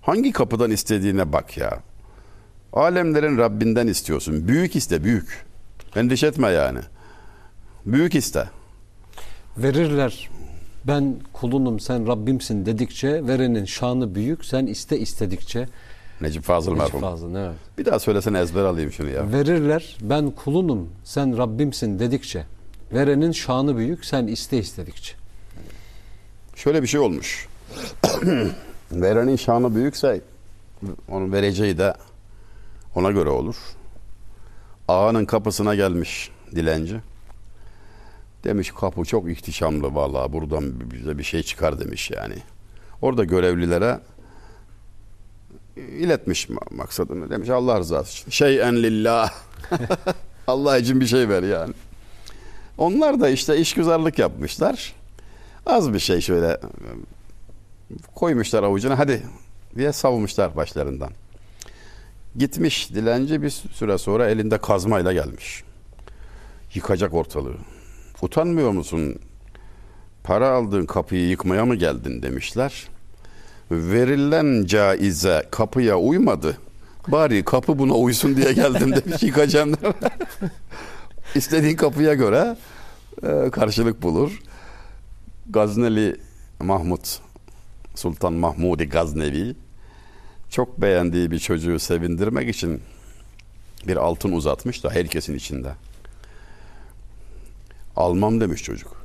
Hangi kapıdan istediğine bak ya. Alemlerin Rabbinden istiyorsun. Büyük iste, büyük. Endişe etme yani. Büyük iste. Verirler. Ben kulunum sen Rabbimsin dedikçe verenin şanı büyük sen iste istedikçe. Necip Fazıl Necip merhum. Fazıl, evet. Bir daha söylesene ezber alayım şunu ya. Verirler ben kulunum sen Rabbimsin dedikçe. Verenin şanı büyük sen iste istedikçe. Şöyle bir şey olmuş. Verenin şanı büyükse onun vereceği de ona göre olur. Ağanın kapısına gelmiş dilenci. Demiş kapı çok ihtişamlı vallahi buradan bize bir şey çıkar demiş yani. Orada görevlilere iletmiş ma- maksadını. Demiş Allah rızası için. Şeyen lillah. Allah için bir şey ver yani. Onlar da işte işgüzarlık yapmışlar. Az bir şey şöyle e, koymuşlar avucuna hadi diye savmuşlar başlarından. Gitmiş dilenci bir süre sonra elinde kazmayla gelmiş. Yıkacak ortalığı. Utanmıyor musun? Para aldığın kapıyı yıkmaya mı geldin demişler. Verilen caize kapıya uymadı. Bari kapı buna uysun diye geldim demiş yıkacağım. İstediğin kapıya göre e, karşılık bulur. Gazneli Mahmut Sultan Mahmudi Gaznevi çok beğendiği bir çocuğu sevindirmek için bir altın uzatmış da herkesin içinde. Almam demiş çocuk.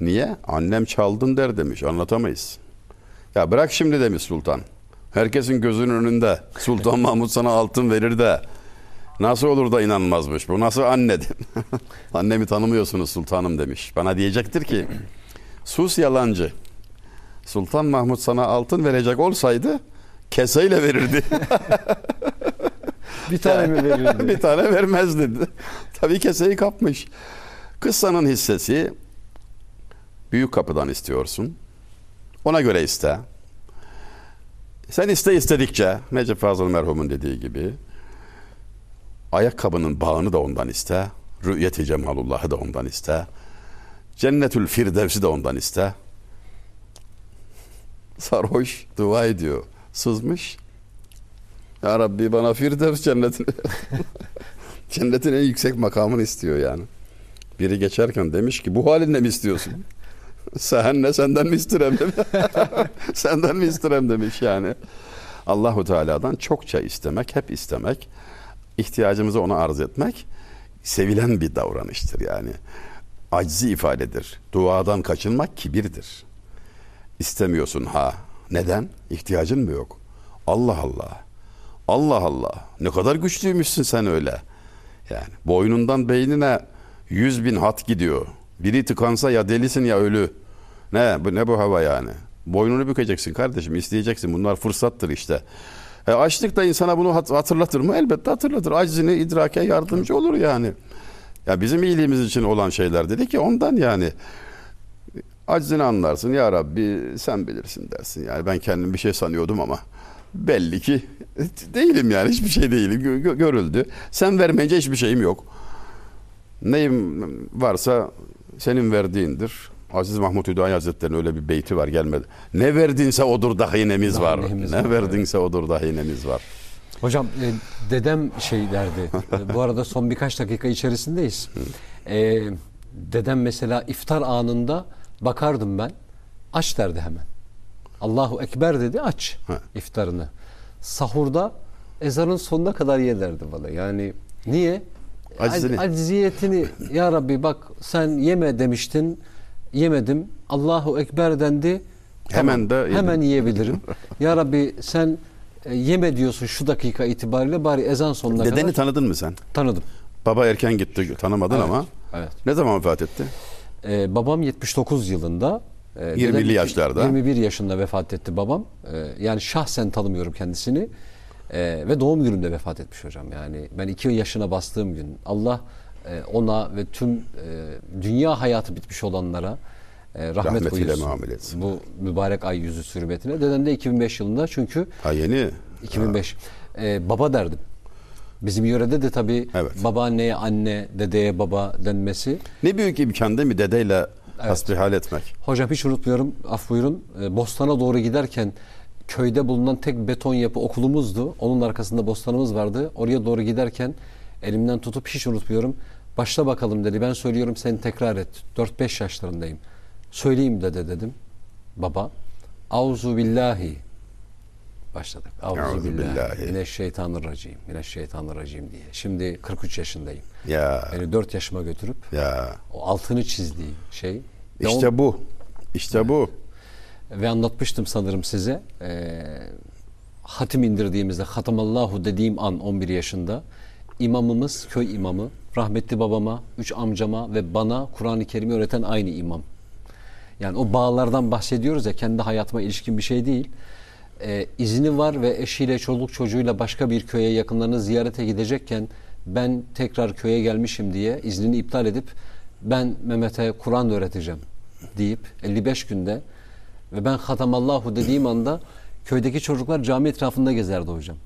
Niye? Annem çaldın der demiş. Anlatamayız. Ya bırak şimdi demiş sultan. Herkesin gözünün önünde Sultan Mahmut sana altın verir de nasıl olur da inanmazmış bu? Nasıl anne annemi tanımıyorsunuz sultanım demiş. Bana diyecektir ki sus yalancı. Sultan Mahmut sana altın verecek olsaydı keseyle verirdi. Bir tane mi verirdi? bir tane vermezdi. Tabii keseyi kapmış. Kıssanın hissesi büyük kapıdan istiyorsun. Ona göre iste. Sen iste istedikçe Necip Fazıl merhumun dediği gibi ayakkabının bağını da ondan iste. Rü'yeti cemalullah'ı da ondan iste. Cennetül Firdevs'i de ondan iste. Sarhoş dua ediyor. Sızmış. Ya Rabbi bana Firdevs cennetini cennetin en yüksek makamını istiyor yani. Biri geçerken demiş ki bu halinle mi istiyorsun? Sen ne senden mi istirem demiş. senden mi istirem demiş yani. Allahu Teala'dan çokça istemek, hep istemek, ihtiyacımızı ona arz etmek sevilen bir davranıştır yani. Aczi ifadedir. Duadan kaçınmak kibirdir. İstemiyorsun ha. Neden? İhtiyacın mı yok? Allah Allah. Allah Allah. Ne kadar güçlüymüşsün sen öyle. Yani boynundan beynine yüz bin hat gidiyor. Biri tıkansa ya delisin ya ölü. Ne bu ne bu hava yani? Boynunu bükeceksin kardeşim, isteyeceksin. Bunlar fırsattır işte. E, açlık da insana bunu hat- hatırlatır mı? Elbette hatırlatır. Aczini idrake yardımcı olur yani. Ya bizim iyiliğimiz için olan şeyler dedi ki ondan yani. Aczini anlarsın ya Rabbi sen bilirsin dersin. Yani ben kendim bir şey sanıyordum ama belli ki değilim yani hiçbir şey değilim Gö- gö- görüldü. Sen vermeyince hiçbir şeyim yok. Neyim varsa senin verdiğindir. Aziz Mahmut Hüdayi Hazretleri'nin öyle bir beyti var gelmedi. Ne verdinse odur dahinemiz var. Dahinemiz ne var, verdinse odur dahinemiz var. Hocam e, dedem şey derdi. E, Bu arada son birkaç dakika içerisindeyiz. E, dedem mesela iftar anında bakardım ben. Aç derdi hemen. Allahu Ekber dedi aç Ha. iftarını. Sahurda ezanın sonuna kadar ye derdi bana. Yani niye? Aczini. Ac- Acziyetini ya Rabbi bak sen yeme demiştin. Yemedim. Allahu Ekber dendi. Hemen de yedim. hemen yiyebilirim. ya Rabbi sen e, yeme diyorsun şu dakika itibariyle bari ezan sonuna Dedeni kadar tanıdın mı sen? tanıdım. Baba erken gitti tanımadın Evet, ama. evet. Ne zaman vefat etti? Ee, babam 79 yılında. e, 20'li dedem iki- yaşlarda. 21 yaşında vefat etti babam. Ee, yani şahsen tanımıyorum kendisini. Ee, ve doğum günümde vefat etmiş hocam. Yani ben 2 yaşına bastığım gün Allah e, ona ve tüm e, dünya hayatı bitmiş olanlara e, rahmet Rahmetiyle buyursun. muamele etsin. Bu mübarek ay yüzü sürmetine. Dedem de 2005 yılında çünkü Ha yeni. 2005. Ee, baba derdim. Bizim yörede de tabii Evet. babaanneye anne, dedeye baba denmesi. Ne büyük imkan değil mi dedeyle hasbihal etmek? Hocam hiç unutmuyorum, af buyurun. Ee, Bostan'a doğru giderken köyde bulunan tek beton yapı okulumuzdu. Onun arkasında bostanımız vardı. Oraya doğru giderken elimden tutup hiç unutmuyorum. Başla bakalım dedi. Ben söylüyorum sen tekrar et. 4-5 yaşlarındayım. Söyleyeyim dede dedim. Baba. Auzu billahi. Başladık. Auzu billahi. Mineşşeytanirracim. Mineşşeytanirracim diye. Şimdi 43 yaşındayım. Ya Beni 4 yaşıma götürüp ya o altını çizdiği şey. İşte on- bu. İşte bu. ve anlatmıştım sanırım size. Ee, hatim indirdiğimizde Hatamallahu dediğim an 11 yaşında imamımız köy imamı rahmetli babama, üç amcama ve bana Kur'an-ı Kerim'i öğreten aynı imam. Yani o bağlardan bahsediyoruz ya kendi hayatıma ilişkin bir şey değil. e, izni var ve eşiyle çoluk çocuğuyla başka bir köye yakınlarını ziyarete gidecekken ben tekrar köye gelmişim diye iznini iptal edip ben Mehmet'e Kur'an öğreteceğim deyip 55 günde ve ben hatamallahu dediğim anda köydeki çocuklar cami etrafında gezerdi hocam.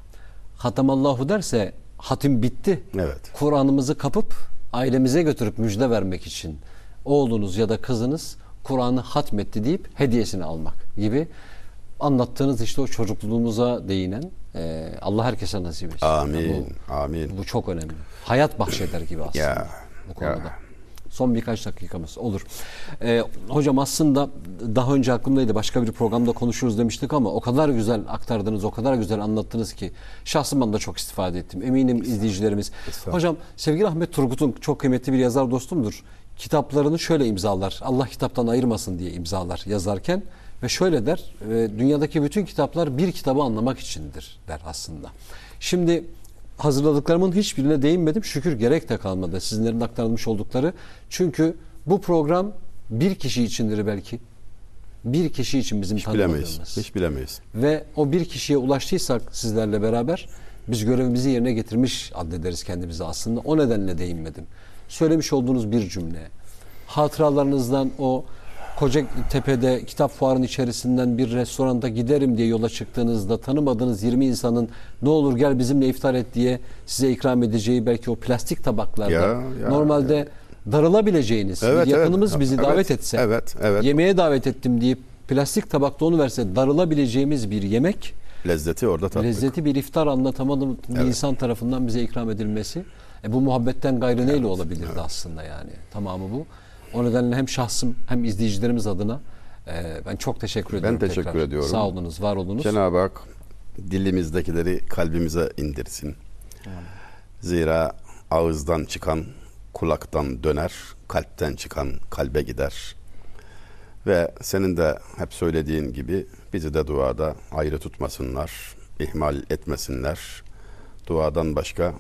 Hatamallahu derse hatim bitti. Evet. Kur'an'ımızı kapıp ailemize götürüp müjde vermek için oğlunuz ya da kızınız Kur'an'ı hatmetti deyip hediyesini almak gibi anlattığınız işte o çocukluğumuza değinen e, Allah herkese nasip etsin. Amin. Bu, Amin. bu çok önemli. Hayat bahşeder gibi aslında Ya, bu konuda. ya. Son birkaç dakikamız olur. Ee, hocam aslında daha önce aklımdaydı başka bir programda konuşuruz demiştik ama o kadar güzel aktardınız, o kadar güzel anlattınız ki şahsım ben de çok istifade ettim. Eminim izleyicilerimiz. Hocam sevgili Ahmet Turgut'un çok kıymetli bir yazar dostumdur. Kitaplarını şöyle imzalar. Allah kitaptan ayırmasın diye imzalar yazarken ve şöyle der. e, dünyadaki bütün kitaplar bir kitabı anlamak içindir der aslında. Şimdi hazırladıklarımın hiçbirine değinmedim. Şükür gerek de kalmadı sizinlerin aktarılmış oldukları. Çünkü bu program bir kişi içindir belki. Bir kişi için bizim Hiç bilemeyiz. Hiç bilemeyiz. Ve o bir kişiye ulaştıysak sizlerle beraber biz görevimizi yerine getirmiş addederiz kendimizi aslında. O nedenle değinmedim. Söylemiş olduğunuz bir cümle. Hatıralarınızdan o Kocatepe'de kitap fuarının içerisinden bir restoranda giderim diye yola çıktığınızda tanımadığınız 20 insanın ne olur gel bizimle iftar et diye size ikram edeceği belki o plastik tabaklarda Ya, ya, normalde darılabileceğiniz Evet, bir yakınımız evet. bizi Evet, davet etse evet, evet. yemeğe davet ettim deyip plastik tabakta onu verse darılabileceğimiz bir yemek Lezzeti orada tatlı. lezzeti bir iftar anlatamadım bir Evet. insan tarafından bize ikram edilmesi e, bu muhabbetten gayrı neyle olabilirdi aslında yani tamamı bu. O nedenle hem şahsım hem izleyicilerimiz adına e, ben çok teşekkür ediyorum. teşekkür tekrar. ediyorum. Sağ olunuz, var olunuz. Cenab-ı Hak dilimizdekileri kalbimize indirsin. Zira ağızdan çıkan kulaktan döner, kalpten çıkan kalbe gider. Ve senin de hep söylediğin gibi bizi de duada ayrı tutmasınlar, ihmal etmesinler. Duadan başka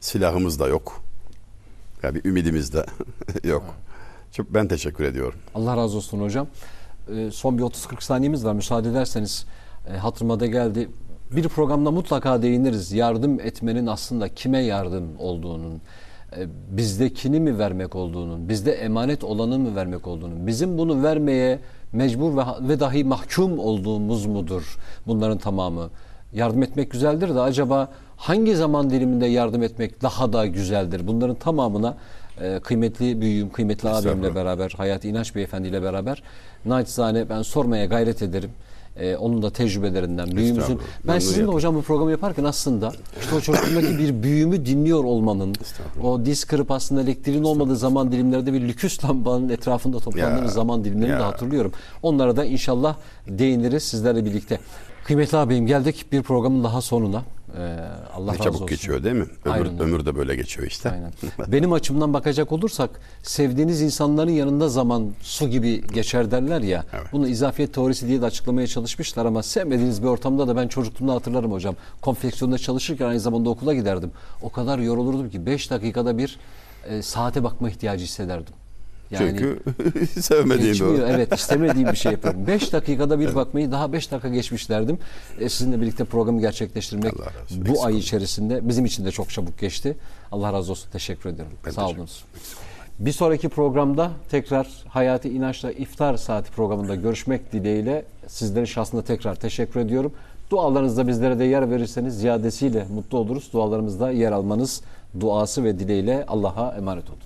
silahımız da yok. Ya bir ümidimiz de yok. Çok ben teşekkür ediyorum. Allah razı olsun hocam. Ee, son bir 30-40 saniyemiz var. Müsaade ederseniz e, hatırıma da geldi. Bir programda mutlaka değiniriz. Yardım etmenin aslında kime yardım olduğunun, e, bizdekini mi vermek olduğunun, bizde emanet olanı mı vermek olduğunun, bizim bunu vermeye mecbur ve, ve dahi mahkum olduğumuz mudur bunların tamamı? Yardım etmek güzeldir de acaba hangi zaman diliminde yardım etmek daha da güzeldir? Bunların tamamına e, kıymetli büyüğüm, kıymetli abimle beraber, Hayati İnanç Beyefendi ile beraber naçizane ben sormaya gayret ederim. Ee, onun da tecrübelerinden, büyüğümüzün. Ben sizinle hocam bu programı yaparken aslında işte o çocukluğumdaki bir büyüğümü dinliyor olmanın, o diz kırıp aslında elektriğin olmadığı zaman dilimlerde bir lüküs lambanın etrafında toplandığımız Ya, zaman dilimlerini de hatırlıyorum. Onlara da inşallah değiniriz sizlerle birlikte. Kıymetli ağabeyim geldik bir programın daha sonuna. Ee, Allah Ne razı çabuk olsun. geçiyor değil mi? Ömür, Aynen ömür de böyle geçiyor işte. Aynen. Benim açımdan bakacak olursak sevdiğiniz insanların yanında zaman su gibi geçer derler ya. Evet. Bunu izafiyet teorisi diye de açıklamaya çalışmışlar ama sevmediğiniz bir ortamda da ben çocukluğumda hatırlarım hocam. Konfeksiyonda çalışırken aynı zamanda okula giderdim. O kadar yorulurdum ki 5 dakikada bir e, saate bakma ihtiyacı hissederdim. Çünkü sevmediğin Geçmiyor. doğru. Evet istemediğim bir şey yapıyorum. 5 dakikada bir bakmayı daha 5 dakika geçmiş derdim. E, sizinle birlikte programı gerçekleştirmek Allah razı olsun. bu Eksik ay içerisinde bizim için de çok çabuk geçti. Allah razı olsun. Teşekkür ediyorum. Ben Sağ teşekkür olunuz. Bir sonraki programda tekrar Hayati İnanç'la iftar saati programında görüşmek dileğiyle sizlerin şahsında tekrar teşekkür ediyorum. Dualarınızda bizlere de yer verirseniz ziyadesiyle mutlu oluruz. Dualarımızda yer almanız duası ve dileğiyle Allah'a emanet olun.